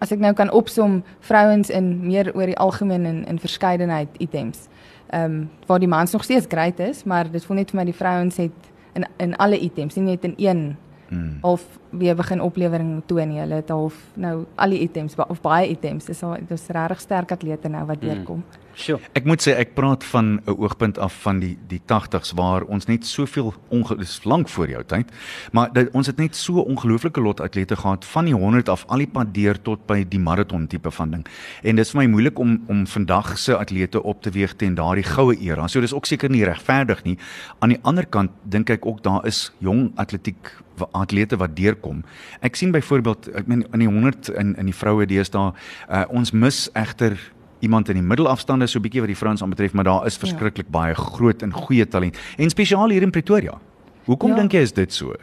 Speaker 7: as ek nou kan opsom vrouens in meer oor die algemeen in in verskeidenheid items. Ehm um, waar die mans nog steeds great is, maar dit voel net vir my die vrouens het in in alle items, nie net in een
Speaker 5: Mm.
Speaker 7: half weer begin oplewering toon nie. Hulle het half nou al die items of baie items. Dis al dis regtig sterk atlete nou wat
Speaker 1: Mm. Sjoe.
Speaker 5: Ek moet sê ek praat van 'n oogpunt af van die die 80s waar ons net soveel onge dis lank voor jou tyd, maar dit, ons het net so ongelooflike lot atlete gehad van die 100 af al die pad deur tot by die maraton tipe van ding. En dis vir my moeilik om om vandag se atlete op te weeg teen daardie goue era. So dis ook seker nie regverdig nie. Aan die ander kant dink ek ook daar is jong atletiek wa- atlete wat deurkom. Ek sien byvoorbeeld ek meen in die 100 in in die vroue deesdae uh, ons mis egter iemand in die middelafstande so bietjie wat die vrouens aanbetref, maar daar is verskriklik ja. baie groot en goeie talent en spesiaal hier in Pretoria. Hoekom
Speaker 7: Ja.
Speaker 5: dink jy is dit so?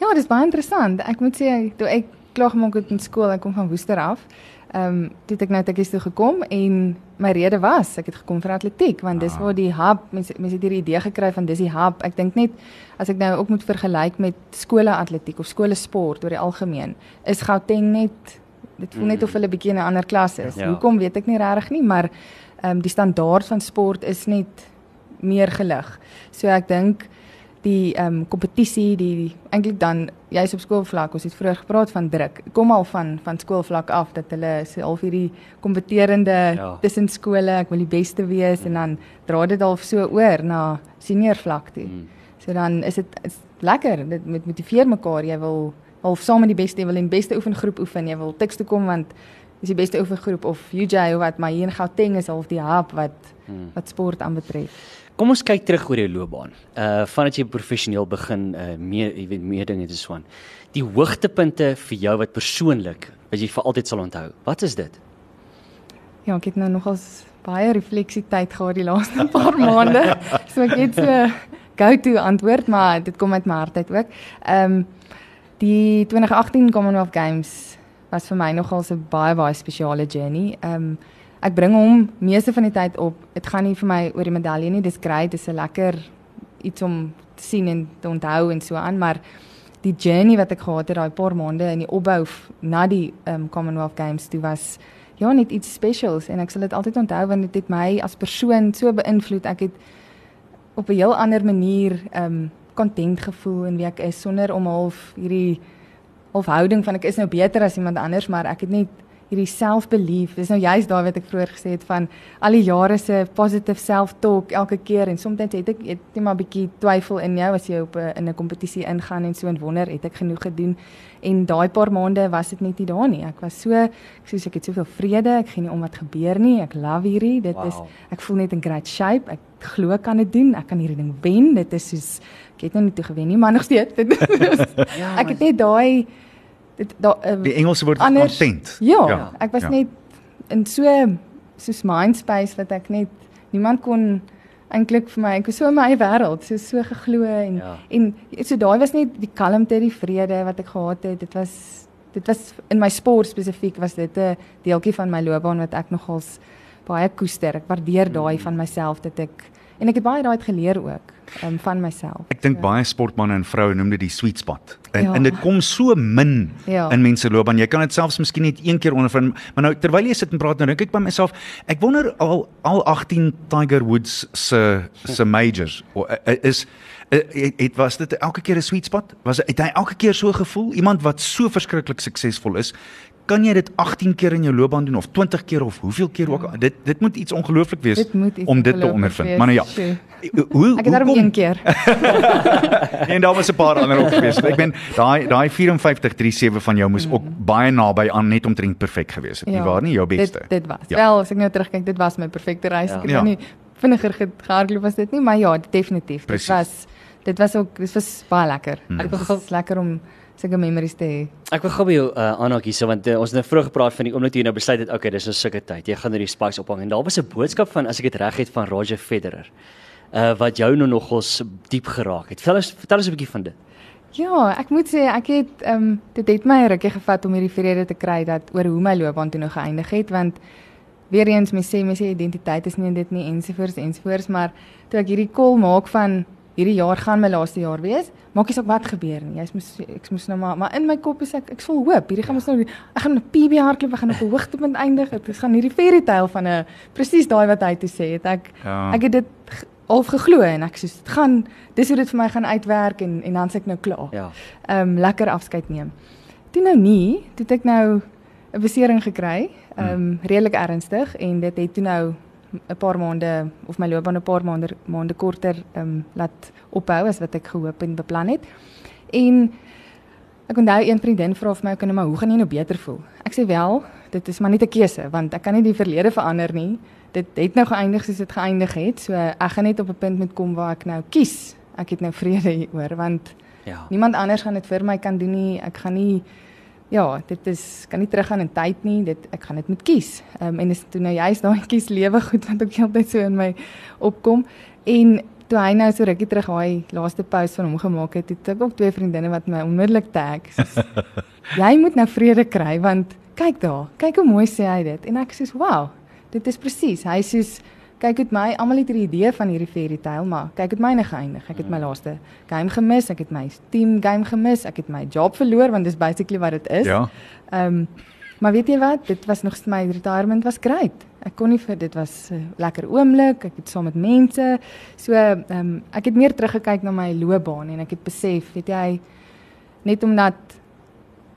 Speaker 7: Ja, dis baie interessant. Ek moet sê toe ek klaar gemaak het in skool, ek kom van Woester af. Ehm um, toe het ek nou tekkies toe gekom en my rede was ek het gekom vir atletiek want dis
Speaker 5: Ah.
Speaker 7: waar die hub mense mense het hierdie idee gekry van dis die hub. Ek dink net as ek nou ook moet vergelyk met skole atletiek of skole sport oor die algemeen, is Gauteng net dit voel net of hulle bietjie in 'n ander klas is.
Speaker 1: Ja.
Speaker 7: Hoekom weet ek nie regtig nie, maar ehm um, die standaard van sport is net meer gelig. So ek dink die ehm um, kompetisie, die, die eintlik dan jy's op skoolvlak, ons het vroeër gepraat van druk. Kom al van van skoolvlak af dat hulle se half hierdie kompeterende
Speaker 1: Ja.
Speaker 7: tussen skole, ek wil die beste wees en dan dra dit half so oor na senior vlak toe.
Speaker 1: Mm.
Speaker 7: So dan is dit lekker. Dit met motiveer mekaar. Jy wil half saam met die beste, wil die beste oefengroep oefen. Jy wil tiks toe kom want dis die beste oefengroep of UJ of wat, maar hier in Gauteng is half die hub wat
Speaker 1: Hmm.
Speaker 7: wat sport aanbetref.
Speaker 1: Kom ons kyk terug oor jou loopbaan. Uh vandat jy professioneel begin uh meer jy weet meer dinge te swaan. Die hoogtepunte vir jou wat persoonlik wat jy vir altyd sal onthou. Wat is dit?
Speaker 7: Ja, ek het nou nogals baie refleksietyd gehad die laaste paar maande. So ek het so go-to antwoord, maar dit kom uit my hart uit ook. Ehm um, die 2018 Commonwealth Games was vir my nogals 'n baie baie spesiale journey. Um, ek bring hom meeste van die tyd op. Dit gaan nie vir my oor die medalje nie. Dis great, dis 'n lekker iets om te sien en te onthou en so aan, maar die journey wat ek gehad het daai paar maande in die opbou na die um, Commonwealth Games, dit was ja net iets specials en ek sal dit altyd onthou want dit het my as persoon so beïnvloed. Ek het op 'n heel ander manier um content gevoel in wie ek is sonder om half hierdie half houding van ek is nou beter as iemand anders, maar ek het net hierdie self-belief. Dis nou juist daai wat ek vroeër gesê het van al die jare se positive self-talk elke keer en soms het ek het net maar 'n bietjie twyfel in jou as jy op 'n in 'n kompetisie ingaan en so en wonder het ek genoeg gedoen en daai paar maande was dit net nie daar nie. Ek was so ek sê ek het soveel vrede, ek gee nie om wat gebeur nie. Ek love hierdie. Dit
Speaker 1: Wow.
Speaker 7: is ek voel net in great shape. Ek glo kan dit doen. Ek kan hierdie ding wen. Dit is soos ek het nou nie toe gewen nie, maar nog steeds. Dit
Speaker 1: Ja,
Speaker 7: ek het net daai dit daai uh,
Speaker 5: Die Engelse woord
Speaker 7: Anders-
Speaker 5: content.
Speaker 7: Ja,
Speaker 5: Ja,
Speaker 7: ek was
Speaker 5: ja.
Speaker 7: net in so soos mindspace wat ek net niemand kon eintlik vir my ek was so in my eie wêreld, so so geglo en
Speaker 1: Ja.
Speaker 7: ja. en so daai was net die kalmte, die vrede wat ek gehad het. Dit was dit was in my sport spesifiek was dit 'n deeltjie van my loopbaan wat ek nogals baie koester. Ek waardeer daai van myself dat ek en ek het baie daai uit geleer ook um, van myself.
Speaker 5: Ek dink baie sportmense en vroue noem dit die sweet spot. En
Speaker 7: Ja.
Speaker 5: en dit kom so min
Speaker 7: Ja.
Speaker 5: in mense loopbaan. Jy kan dit selfs miskien net een keer ondervind, maar nou terwyl jy sit en praat, nou dink ek by myself, ek wonder al al 18 Tiger Woods se se majors o, eh, is eh, het, het was dit elke keer 'n sweet spot? Was het hy elke keer so gevoel? Iemand wat so verskriklik suksesvol is, kan jy dit 18 keer in jou loopbaan doen of 20 keer of hoeveel keer ook al? Dit dit moet iets ongelooflik wees
Speaker 7: Dit moet iets
Speaker 5: om dit te ondervind.
Speaker 7: wees,
Speaker 5: Maar nou ja.
Speaker 7: sjoe.
Speaker 5: Hoe
Speaker 7: Ek het daarom
Speaker 5: hoekom-
Speaker 7: een keer.
Speaker 5: en daar was 'n paar ander ook gewees. Ek ben daai daai 5437 van jou moes ook baie naby aan net omtrent perfek gewees het. Nie waar nie jou beste.
Speaker 7: Dit dit was.
Speaker 5: Ja.
Speaker 7: Ja. Wel, as ek nou terugkyk, dit was my perfekte reis.
Speaker 1: Ja.
Speaker 7: Ek het
Speaker 5: Ja.
Speaker 7: ja. nie vinniger ge- gehardloop was dit nie, maar ja, definitief.
Speaker 5: Precies.
Speaker 7: Dit was dit was ook dit was baie lekker.
Speaker 5: Hmm.
Speaker 7: Dit was lekker om sulke memories te hê.
Speaker 1: Ek wil gou by jou uh, aanhaak hierso want uh, ons het nou vroeg gepraat van die oomblik toe jy nou besluit het okay, dis 'n sulke tyd. Jy gaan nou die spikes ophang en daar was 'n boodskap van as ek dit reg het van Roger Federer. Uh wat jou nou nogals diep geraak het. Vertel ons vertel ons 'n bietjie van dit.
Speaker 7: Ja, ek moet sê ek het ehm um, dit het my 'n rukkie gevat om hierdie vrede te kry dat oor hoe my loopbaan toe nou geëindig het want weer eens mense sê mense identiteit is nie dit nie ensovoorts ensovoorts maar toe ek hierdie call maak van hierdie jaar gaan my laaste jaar wees, maak nie saak wat gebeur nie. Jy's moes ek moes nou maar maar in my kop is ek ek vol hoop. Hierdie gaan ons nou ek gaan 'n PB hardloop, ek gaan op 'n hoogtepunt eindig. Dit gaan hierdie fairy tale van 'n presies daai wat hy toe sê het. Ek
Speaker 5: Ja.
Speaker 7: ek het dit half geglo en ek soos dit gaan dis hoe dit vir my gaan uitwerk en en dan's ek nou klaar.
Speaker 1: Ja.
Speaker 7: Ehm um, lekker afskeid neem. Toe nou nie, toe het ek nou 'n besering gekry, ehm um, redelik ernstig en dit het toe nou 'n paar maande of my loopbaan 'n paar maande maande korter ehm um, laat ophou as wat ek gehoop en beplan het. En ek onthou een vriendin vra vir my kan maar hoe gaan jy nou beter voel? Ek sê wel, dit is maar net 'n keuse want ek kan nie die verlede verander nie. Dit het nou geëindig soos dit geëindig het. So ek gaan net op 'n punt moet kom waar ek nou kies. Ek het nou vrede hieroor want
Speaker 1: Ja.
Speaker 7: Niemand anders gaan dit vir my kan doen nie. Ek gaan nie ja, dit is kan nie teruggaan in tyd nie. Dit ek gaan dit moet kies. Ehm um, en dis toe nou juist daai kies lewe goed wat ook heeltyd so in my opkom. En toe hy nou so rukkie terug daai laaste post van hom gemaak het, het ek ook twee vriendinne wat my onmiddellik tag. soos, Jy moet nou vrede kry want kyk daar, kyk hoe mooi sê hy dit. En ek sê, "Wow, dit is presies." Hy sê kyk het my almal het 'n idee van hierdie fairy tale, maar kyk het myne geëindig. Ek het my laaste game gemis, ek het my team game gemis, ek het my job verloor want dis basically wat dit is.
Speaker 5: Ja.
Speaker 7: Ehm um, maar weet jy wat? Dit was nog my retirement was great. Ek kon nie vir dit was 'n lekker oomblik. Ek het saam met mense. So ehm um, ek het meer teruggekyk na my loopbaan en ek het besef, weet jy, net omdat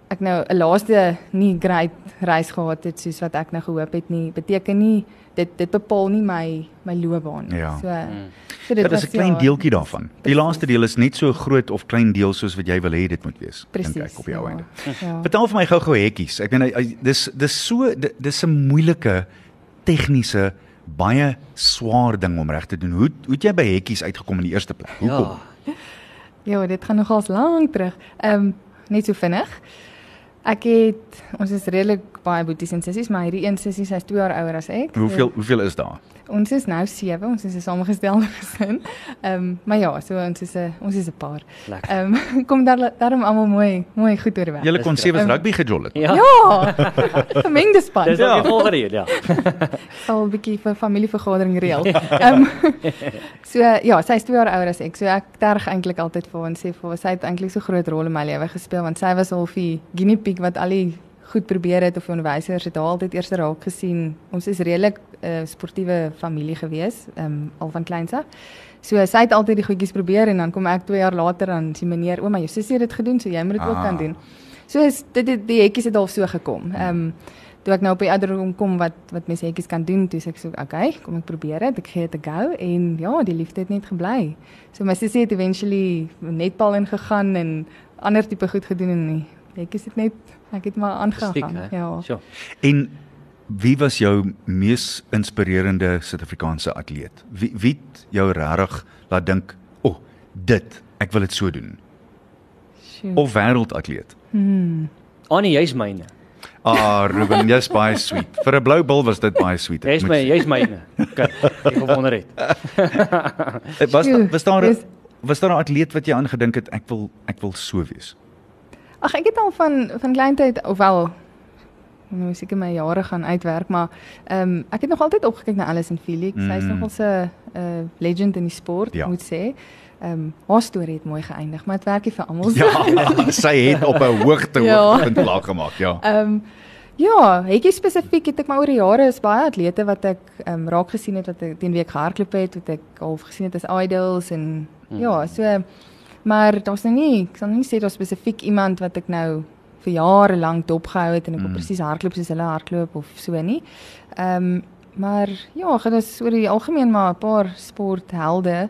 Speaker 7: ek nou 'n laaste nie great reis gehad het soos wat ek nou gehoop het nie, beteken nie dit dit bepaal nie my my loopbaan nie.
Speaker 5: Ja.
Speaker 7: So,
Speaker 1: Mm.
Speaker 7: so dit
Speaker 5: is
Speaker 7: was
Speaker 5: 'n klein
Speaker 7: ja,
Speaker 5: deeltjie daarvan. Die
Speaker 7: Presies.
Speaker 5: laaste deel is net so groot of klein deel soos wat jy wil hê dit moet wees. dink
Speaker 7: Presies.
Speaker 5: ek op jou
Speaker 7: ja,
Speaker 5: einde.
Speaker 7: Ja.
Speaker 5: Vertel vir my gou-gou hekkies. Ek meen hy- dis dis so di- dis 'n moeilike tegniese baie swaar ding om reg te doen. Hoe hoe het jy by hekkies uitgekom in die eerste plek? Hoekom?
Speaker 1: Ja.
Speaker 7: Ja, dit gaan nogals lank terug. Ehm um, net so vinnig. Ek het ons is redelik baie boeties en sissies, maar hierdie een sissie sy's 2 jaar ouer as ek.
Speaker 5: Hoeveel hoeveel is daar?
Speaker 7: Ons is nou 7, ons is 'n samengestelde gesin. Ehm um, maar ja, so ons is 'n ons is 'n paar. Ehm um, kom daar daarom almal mooi mooi goed oorweg.
Speaker 5: Julle kon sewe
Speaker 7: Ehm,
Speaker 5: rugby gejol het.
Speaker 1: Ja.
Speaker 7: Ja. Gemengde span.
Speaker 1: Dis
Speaker 5: Ja.
Speaker 1: volgende een, ja.
Speaker 7: sal 'n bietjie vir familievergadering reël. Ehm so ja, sy's 2 jaar ouer as ek. So ek terg eintlik altyd vir haar en sê vir haar sy het eintlik so groot rol in my lewe gespeel want sy was half die guinea pig wat al die goed probeer het of die onderwysers het haar altyd eers raak gesien. Ons is redelik 'n uh, sportiewe familie gewees, ehm um, al van kleins af. So sy het altyd die goedjies probeer en dan kom ek 2 jaar later dan sien meneer, ouma, jou sussie het dit gedoen, so jy moet dit ook
Speaker 5: Ah.
Speaker 7: kan doen. So is dit dit die hekkies het al so gekom. Ehm um, toe ek nou op die ouderdom kom wat wat mense hekkies kan doen, toe sê ek so, okay, kom ek probeer dit. Ek gee dit 'n go en ja, die liefde het net gebly. So my sussie het eventually netbal ingegaan en ander tipe goed gedoen en die hekkies het net ek het maar aangegaan. Ja.
Speaker 1: Sjoe.
Speaker 5: En wie was jou mees inspirerende Suid-Afrikaanse atleet? Wie wie jou regtig laat dink, "O, oh, dit, ek wil dit so doen."
Speaker 7: Sjoe.
Speaker 5: Of wêreldatleet?
Speaker 1: Annie, jy's myne.
Speaker 5: Ah, Ruben, jy's baie sweet. Vir 'n blou bil was dit baie sweet. ek
Speaker 1: Jy's my, jy's myne. Kyk, ek gewonder het.
Speaker 5: Eh, Was daar was daar
Speaker 7: Dis-
Speaker 5: was daar 'n atleet wat jy aangedink het ek wil ek wil so wees?
Speaker 7: Ag ek het al van van kleintyd ofwel nou seker my jare gaan uitwerk, maar ehm um, ek het nog altyd opgekyk na Alison Felix. Mm. Sy is
Speaker 5: Mm.
Speaker 7: nogal 'n 'n legend in die sport,
Speaker 5: Ja.
Speaker 7: ja. moet sê. Ehm um, haar storie het mooi geëindig, maar dit werk nie vir almal so.
Speaker 5: Ja, sy het op 'n hoogte
Speaker 7: Ja.
Speaker 5: hoogtepunt klaar gemaak, ja.
Speaker 7: Ehm um, ja, hetjie spesifiek het ek maar oor die jare is baie atlete wat ek ehm um, raak gesien het wat ek teen wie ek gehardloop het, wat ek half gesien het as idols en mm. ja, so maar daar's nou nie, ek sal nie sê daar's spesifiek iemand wat ek nou vir jare lank dopgehou het en ek wil
Speaker 5: Mm.
Speaker 7: presies hardloop soos hulle hardloop of so nie. Ehm um, maar ja, dit is oor die algemeen maar 'n paar sporthelde.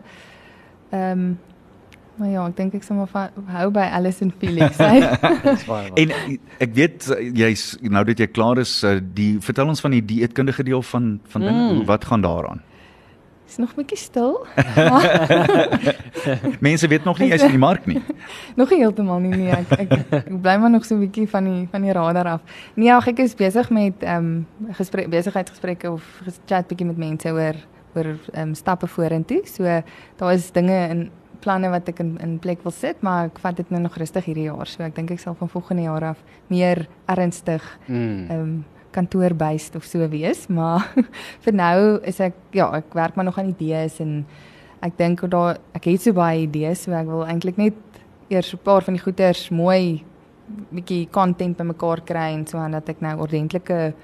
Speaker 7: Ehm um, maar ja, ek dink ek sal maar van, hou by Felix.
Speaker 1: Dis baie waar.
Speaker 5: En eh, ek weet eh, jy's nou dat jy klaar is, eh, die vertel ons van die dieetkundige deel van van dinge.
Speaker 1: Mm.
Speaker 5: Wat gaan daaraan?
Speaker 7: Is nog 'n bietjie stil.
Speaker 5: Mense weet nog nie jy's in die mark nie.
Speaker 7: nog nie heeltemal nie nee, ek ek, ek bly maar nog so 'n bietjie van die van die radar af. Nee, ag, ek is besig met ehm um, gesprek besigheidsgesprekke of chat bietjie met mense oor oor ehm um, stappe vorentoe. So daar is dinge in planne wat ek in in plek wil sit, maar ek vat dit nou nog rustig hierdie jaar. So ek dink ek sal van volgende jaar af meer ernstig
Speaker 1: Mm.
Speaker 7: ehm um, kantoorbeist of so wees, maar vir nou is ek ja, ek werk maar nog aan idees en ek dink daar ek het so baie idees, so ek wil eintlik net eers 'n paar van die goeters mooi bietjie content bymekaar kry en so aan dat ek nou ordentlike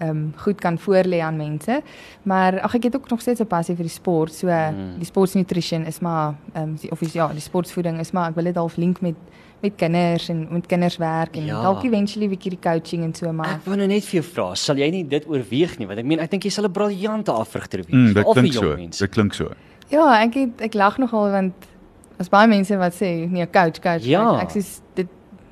Speaker 7: ehm um, goed kan voorlê aan mense. Maar ag ek het ook nog steeds 'n passie vir die sport. So mm. die sportsnutrition is maar ehm um, of is ja, die sportvoeding is maar ek wil dit half link met met kinders en met kinders werk en
Speaker 1: Ja.
Speaker 7: dalk eventually 'n bietjie die coaching en so maar
Speaker 1: Ek wou nou net vir jou vra, sal jy nie dit oorweeg nie? Want ek meen ek dink jy sal 'n briljante afrigter wees.
Speaker 5: Mm, dit klink so.
Speaker 1: mense.
Speaker 5: Dit klink so.
Speaker 7: Ja, ek het, ek lag nogal want as baie mense wat sê nee, coach, coach.
Speaker 1: Ja.
Speaker 7: coach. Ek sê dit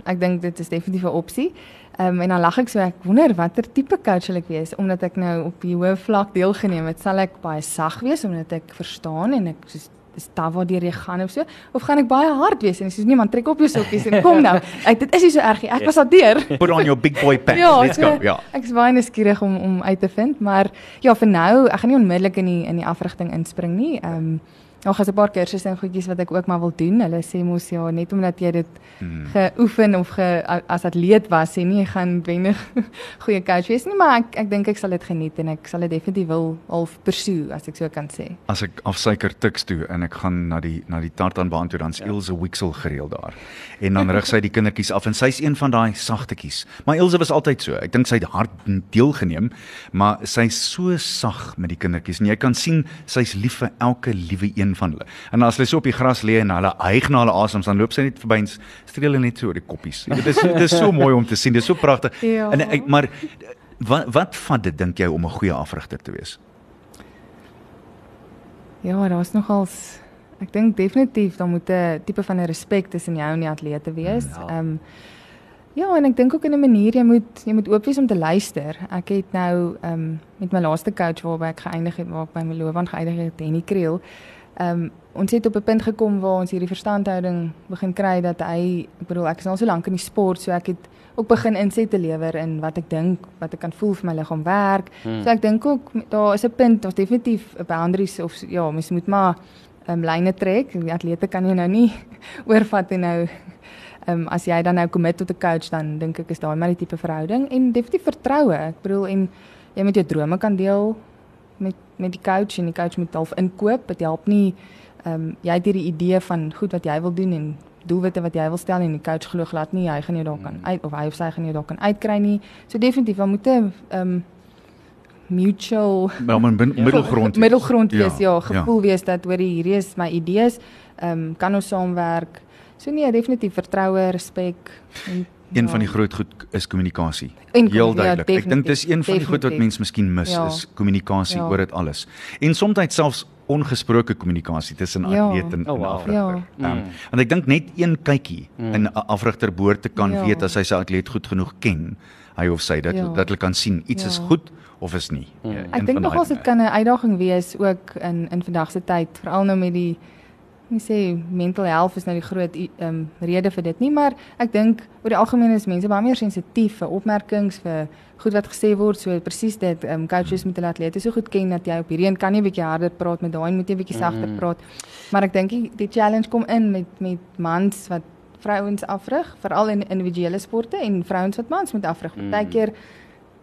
Speaker 7: ek dink dit is definitief 'n opsie. Ehm um, en dan lag ek so ek wonder watter tipe coach sal ek wees omdat ek nou op die hoë vlak deelgeneem het. Sal ek baie sag wees omdat ek verstaan en ek soos dis daar waar jy gaan of so of gaan ek baie hard wees en sê nee man trek op jou sokkies en kom nou. Ek dit is nie so erg nie. Ek was al deur.
Speaker 5: Put on your big boy pants.
Speaker 7: Ja,
Speaker 5: Let's go.
Speaker 7: so,
Speaker 5: Ja.
Speaker 7: Ek is baie nuuskierig om om uit te vind, maar ja, vir nou, ek gaan nie onmiddellik in die in die afrigting inspring nie. Ehm um, nog is 'n paar kursusse en goedjies wat ek ook maar wil doen. Hulle sê mos ja, net omdat jy dit
Speaker 5: Hmm.
Speaker 7: geoefen of ge, as atleet was, sê nie jy gaan wendig goeie coach wees nie, maar ek ek dink ek sal dit geniet en ek sal dit definitief wil half pursue as ek so kan sê.
Speaker 5: As ek afsuiker tiks toe en ek gaan na die na die tartanbaan toe dan is Ilse Wixel gereeld daar. En dan rig sy die kindertjies af en sy's een van daai sagtetjies. Maar Ilse was altyd so. Ek dink sy het hard deelgeneem, maar sy's so sag met die kindertjies en jy kan sien sy's lief vir elke liewe een van hulle. En as hulle so op die gras lê en hulle hyg na hulle asems, dan loop sy net verby en streel hulle net so oor die koppies. Dit is dit is so mooi om te sien. Dit is so pragtig.
Speaker 7: Ja.
Speaker 5: En ek maar wat wat vat dit dink jy om 'n goeie afrigter te wees?
Speaker 7: Ja, daar's nogals ek dink definitief daar moet 'n tipe van 'n respek tussen jou en die atlete wees.
Speaker 1: Ja.
Speaker 7: Ehm um, Ja, en ek dink ook in 'n manier jy moet jy moet oop wees om te luister. Ek het nou ehm um, met my laaste coach waarby ek geëindig het, waar ek by my loopbaan geëindig het, Henny Kriel. Ehm um, ons het op 'n punt gekom waar ons hierdie verstandhouding begin kry dat hy, ek bedoel ek is nou al so lank in die sport, so ek het ook begin insette lewer in wat ek dink, wat ek kan voel vir my liggaam werk. Hmm. So ek dink ook daar is 'n punt, daar's definitief 'n boundaries of ja, mens moet maar ehm um, lyne trek. Die atlete kan jy nou nie oorvat en nou Ehm um, as jy dan nou commit tot 'n coach dan dink ek is daai maar die tipe verhouding en definitief vertroue. Ek bedoel en jy moet jou drome kan deel met met die coach en die coach moet half inkoop. Dit help nie ehm um, jy het hierdie idee van goed wat jy wil doen en doelwitte wat jy wil stel en die coach glo glad nie hy gaan jou daar kan uit of hy of sy gaan jou daar kan uitkry nie. So definitief dan moet 'n ehm um, mutual
Speaker 5: Maar om 'n bin- middelgrond wees.
Speaker 7: middelgrond wees ja,
Speaker 5: Ja,
Speaker 7: ja gevoel wees dat hoor hierdie is my idees. Ehm um, kan ons saamwerk. So nee, definitief vertroue, respek en
Speaker 5: Een van die groot goed is kommunikasie.
Speaker 7: En
Speaker 5: Heel
Speaker 7: ja,
Speaker 5: duidelik. Ek dink dis een van die goed wat
Speaker 7: definitief.
Speaker 5: mense miskien mis
Speaker 7: Ja.
Speaker 5: is kommunikasie
Speaker 7: Ja.
Speaker 5: oor dit alles. En soms selfs ongesproke kommunikasie tussen
Speaker 7: Ja.
Speaker 5: atleet en,
Speaker 1: Oh,
Speaker 5: en
Speaker 1: wow.
Speaker 5: afrigter.
Speaker 7: Ja.
Speaker 5: Um, want ek dink net een kykie
Speaker 1: Mm.
Speaker 5: in 'n afrigter behoort te kan
Speaker 7: Ja.
Speaker 5: weet as hy sy atleet goed genoeg ken, hy of sy dat
Speaker 7: Ja.
Speaker 5: dat hulle kan sien iets is
Speaker 7: Ja.
Speaker 5: goed of is nie.
Speaker 1: Mm.
Speaker 7: Ek dink nogals dit kan 'n uitdaging wees ook in in vandag se tyd, veral nou met die nie sê mental health is nou die groot ehm um, rede vir dit nie, maar ek dink oor die algemeen is mense baie meer sensitief vir opmerkings, vir goed wat gesê word, so presies dit. Ehm um, coaches moet hulle atlete so goed ken dat jy op hierdie een kan jy 'n bietjie harder praat, met daai moet jy 'n bietjie sagter
Speaker 1: Mhm.
Speaker 7: praat. Maar ek dink die, die challenge kom in met met mans wat vrouens afrig, veral in individuele sporte en vrouens wat mans moet afrig.
Speaker 1: Mm.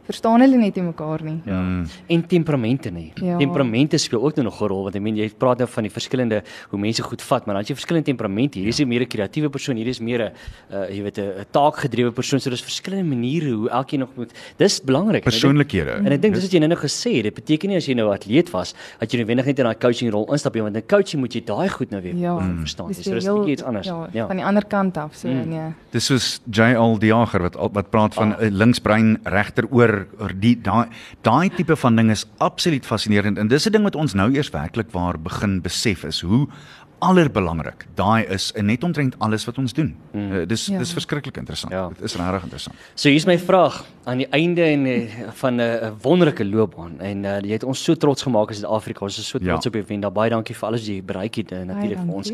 Speaker 7: Verstaan hulle net nie mekaar nie.
Speaker 1: Ja.
Speaker 5: Mm.
Speaker 1: En temperamente nie.
Speaker 7: Ja.
Speaker 1: Temperamente speel ook nog 'n rol want ek meen jy praat nou van die verskillende hoe mense goed vat, maar dan het jy verskillende temperamente. Hier is 'n meer 'n kreatiewe persoon, hier is meer 'n uh, jy weet 'n 'n taakgedrewe persoon. So dis verskillende maniere hoe elkeen nog moet. Dis belangrik.
Speaker 5: Persoonlikhede.
Speaker 1: En ek dink dis wat jy nou nog gesê het. Dit beteken nie as jy nou 'n atleet was, dat jy noodwendig net in daai coaching rol instap nie, want in coaching moet jy daai goed nou weer
Speaker 7: Ja,
Speaker 1: mm. verstaan.
Speaker 7: Dis
Speaker 1: So dis
Speaker 7: heel-
Speaker 1: bietjie iets anders.
Speaker 7: Ja,
Speaker 1: Ja.
Speaker 7: van die ander kant af, so
Speaker 1: Mm.
Speaker 7: nee.
Speaker 5: Dis soos JL die Jager wat wat praat van
Speaker 1: Ah.
Speaker 5: 'n linksbrein regteroor oor die daai daai tipe van ding is absoluut fascinerend en dis 'n ding wat ons nou eers werklik waar begin besef is hoe allerbelangrik daai is in net omtrent alles wat ons doen. Mm. Uh, dis
Speaker 7: Ja.
Speaker 5: dis verskriklik interessant.
Speaker 1: Ja.
Speaker 5: Dit is regtig interessant.
Speaker 1: So hier's my vraag aan die einde en eh, van 'n uh, wonderlike loopbaan en uh, jy het ons so trots gemaak in Suid-Afrika. Ons is so trots
Speaker 5: Ja.
Speaker 1: op jou Wenda. Baie dankie vir alles wat jy bereik het uh, natuurlik vir ons.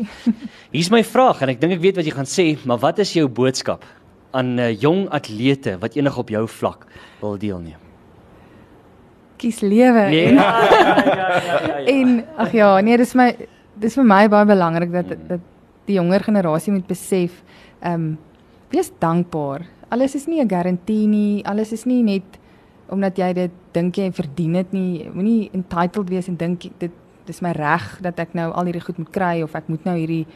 Speaker 1: Hier's my vraag en ek dink ek weet wat jy gaan sê, maar wat is jou boodskap aan uh, jong atlete wat enig op jou vlak wil deelneem?
Speaker 7: Kies lewe.
Speaker 1: Nee.
Speaker 7: En,
Speaker 1: ja, ja, ja, ja, ja.
Speaker 7: en ag ja, nee, dis my dis vir my baie belangrik dat dat die jonger generasie moet besef, ehm um, wees dankbaar. Alles is nie 'n garantie nie. Alles is nie net omdat jy dit dink jy verdien dit nie. Moenie entitled wees en dink dit dis my reg dat ek nou al hierdie goed moet kry of ek moet nou hierdie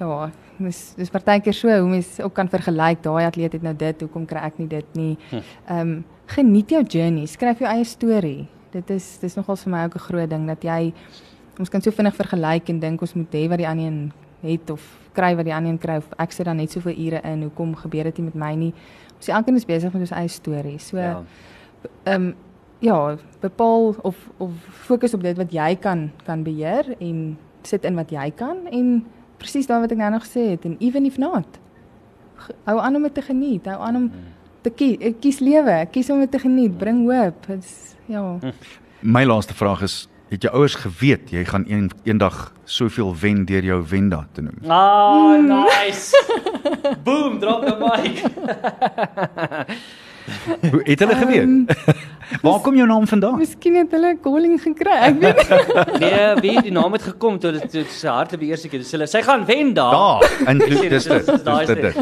Speaker 7: ja, dis dis partykeer so hoe mens ook kan vergelyk. Daai atleet het nou dit, hoekom kry ek nie dit nie? Ehm um, geniet jou journey, skryf jou eie storie. Dit is dis nogal vir my ook 'n groot ding dat jy ons kan so vinnig vergelyk en dink ons moet hê wat die ander een het of kry wat die ander een kry of ek sit dan net soveel ure in. Hoekom gebeur dit nie met my nie? Ons elkeen is besig met ons eie storie. So
Speaker 1: Ja.
Speaker 7: ehm um, ja, bepaal of of fokus op dit wat jy kan kan beheer en sit in wat jy kan en presies daai wat ek nou nog gesê het en even if not. Hou aan om dit te geniet. Hou aan om te kies, kies lewe, kies om dit te geniet, bring hoop. Dit's ja.
Speaker 5: My laaste vraag is, het jou ouers geweet jy gaan een, eendag soveel wen deur jou Wenda te noem?
Speaker 1: Ah, nice. Boom, drop the mic.
Speaker 5: Hoe het hulle geweet?
Speaker 7: Ehm,
Speaker 5: Waar kom jou naam vandaan?
Speaker 7: Miskien het hulle 'n calling gekry. Ek weet nie.
Speaker 1: Nee, wie die naam het gekom toe dit toe sy harte die eerste keer. Dis hulle sy gaan wen daar.
Speaker 5: Daar, en
Speaker 1: Dis-
Speaker 5: dit.
Speaker 1: dis-
Speaker 5: dit. dit.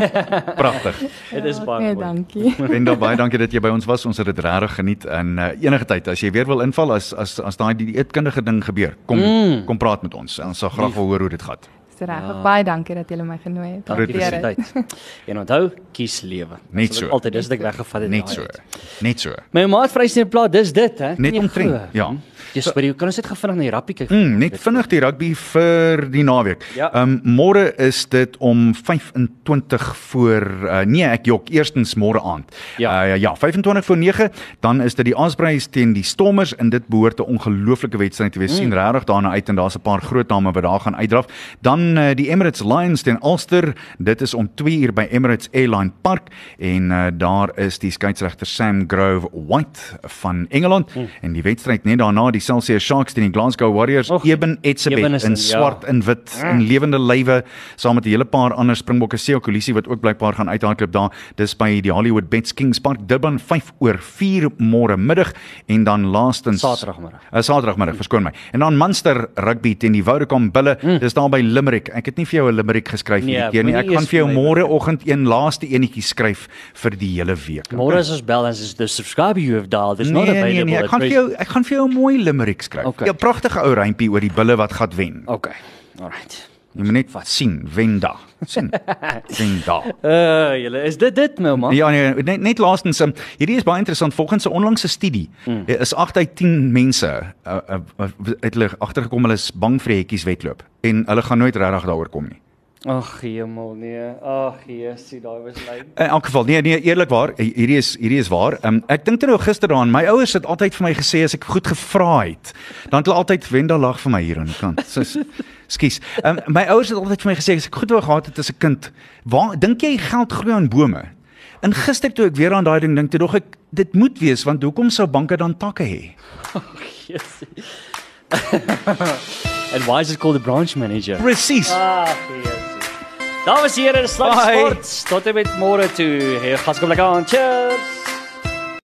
Speaker 5: Pragtig.
Speaker 1: Dit is baie
Speaker 7: Nee,
Speaker 1: mooi.
Speaker 7: dankie.
Speaker 5: Wenda, baie dankie dat jy by ons was. Ons het dit regtig geniet en uh, enige tyd as jy weer wil inval as as as daai dieetkundige ding gebeur, kom
Speaker 1: Mm.
Speaker 5: kom praat met ons. Ons sal graag wil hoor hoe dit gaan.
Speaker 7: Dis reg.
Speaker 1: Ja.
Speaker 7: Baie dankie dat julle my genooi het.
Speaker 1: Dankie vir die tyd. En onthou, kies lewe.
Speaker 5: Net so.
Speaker 1: Altyd dis wat ek weggevat het.
Speaker 5: Net so.
Speaker 1: uit.
Speaker 5: Net so.
Speaker 1: My maat vrysteen plaas, dis dit hè.
Speaker 5: Net
Speaker 1: jy
Speaker 5: omtrent,
Speaker 1: glo?
Speaker 5: ja.
Speaker 1: Dis vir jou. Kan ons net gou vinnig na die rappie kyk?
Speaker 5: Mm, net vinnig die rugby vir die naweek.
Speaker 1: Ja.
Speaker 5: Ehm um, môre is dit om 25 voor uh, nee, ek jok, eerstens môre aand.
Speaker 1: Ja.
Speaker 5: Uh, ja, 25 voor 9, dan is dit die Aspreys teen die Stormers en dit behoort 'n ongelooflike wedstryd te wees. Mm. sien regtig daarna uit en daar's 'n paar groot name wat daar gaan uitdraf. Dan uh, die Emirates Lions teen Ulster. Dit is om 2 uur by Emirates Airline Park en uh, daar is die skeieregter Sam Grove White van Engeland mm. en die wedstryd net daarna die Celsius Sharks teen die Glasgow Warriors.
Speaker 1: Och,
Speaker 5: Eben Etzebeth
Speaker 1: Eben is
Speaker 5: in
Speaker 1: ja.
Speaker 5: swart en wit in lewende lywe saam met 'n hele paar ander Springbokke Seo Kolisi wat ook blykbaar gaan uithardloop daar. Dis by die Hollywood Bets Kings Park Durban 5 oor 4 môre middag en dan laastens
Speaker 1: Saterdagmiddag.
Speaker 5: Uh, Saterdagmiddag, verskoon my. En dan Munster Rugby teen die Vodacom Bulle. Mm. Dis daar by Limerick. Ek het nie vir jou 'n Limerick geskryf
Speaker 1: Nee,
Speaker 5: hierdie keer nie. Ek gaan vir jou
Speaker 1: vir my
Speaker 5: môreoggend een laaste enetjie skryf vir die hele week.
Speaker 1: Môre is ons bel en is the subscribe you have dialed is
Speaker 5: Nee,
Speaker 1: not
Speaker 5: nee,
Speaker 1: available.
Speaker 5: nee, ek
Speaker 1: at
Speaker 5: gaan vir jou ek gaan vir jou 'n mooi limerick skryf.
Speaker 1: Okay.
Speaker 5: Ja, pragtige ou rympie oor die bulle wat gaan wen.
Speaker 1: Okay. Alright.
Speaker 5: Jy moet net sien, Wenda. sien. Wenda.
Speaker 1: Uh, julle is dit dit nou man?
Speaker 5: Ja nee, net net laastens, um, hierdie is baie interessant. Volgens 'n onlangse studie mm. is 8 uit 10 mense uh, uh, het hulle agtergekom hulle is bang vir hekkies wedloop en hulle gaan nooit regtig daaroor kom nie.
Speaker 1: Ag hemel nee. Ag Jesusie, daai was lyn.
Speaker 5: In elk geval, nee nee, eerlikwaar, hierdie is hierdie is waar. Um, ek dink nou gister daaraan, my ouers het altyd vir my gesê as ek goed gevra het, dan het hulle altyd Wenda lag vir my hier aan die kant. So Skus. Um, my ouers het altyd vir my gesê as ek goed wou gehad het as 'n kind, waar dink jy geld groei aan bome? En gister toe ek weer aan daai ding dink, toe dog ek dit moet wees want hoekom sou banke dan takke hê?
Speaker 1: Jesusie. And why is it called the branch manager?
Speaker 5: Presies.
Speaker 1: Ag Jesusie. Dames en here,
Speaker 5: Bye.
Speaker 1: Sport. Tot en met môre toe. Hey, gas kom lekker aan. Cheers.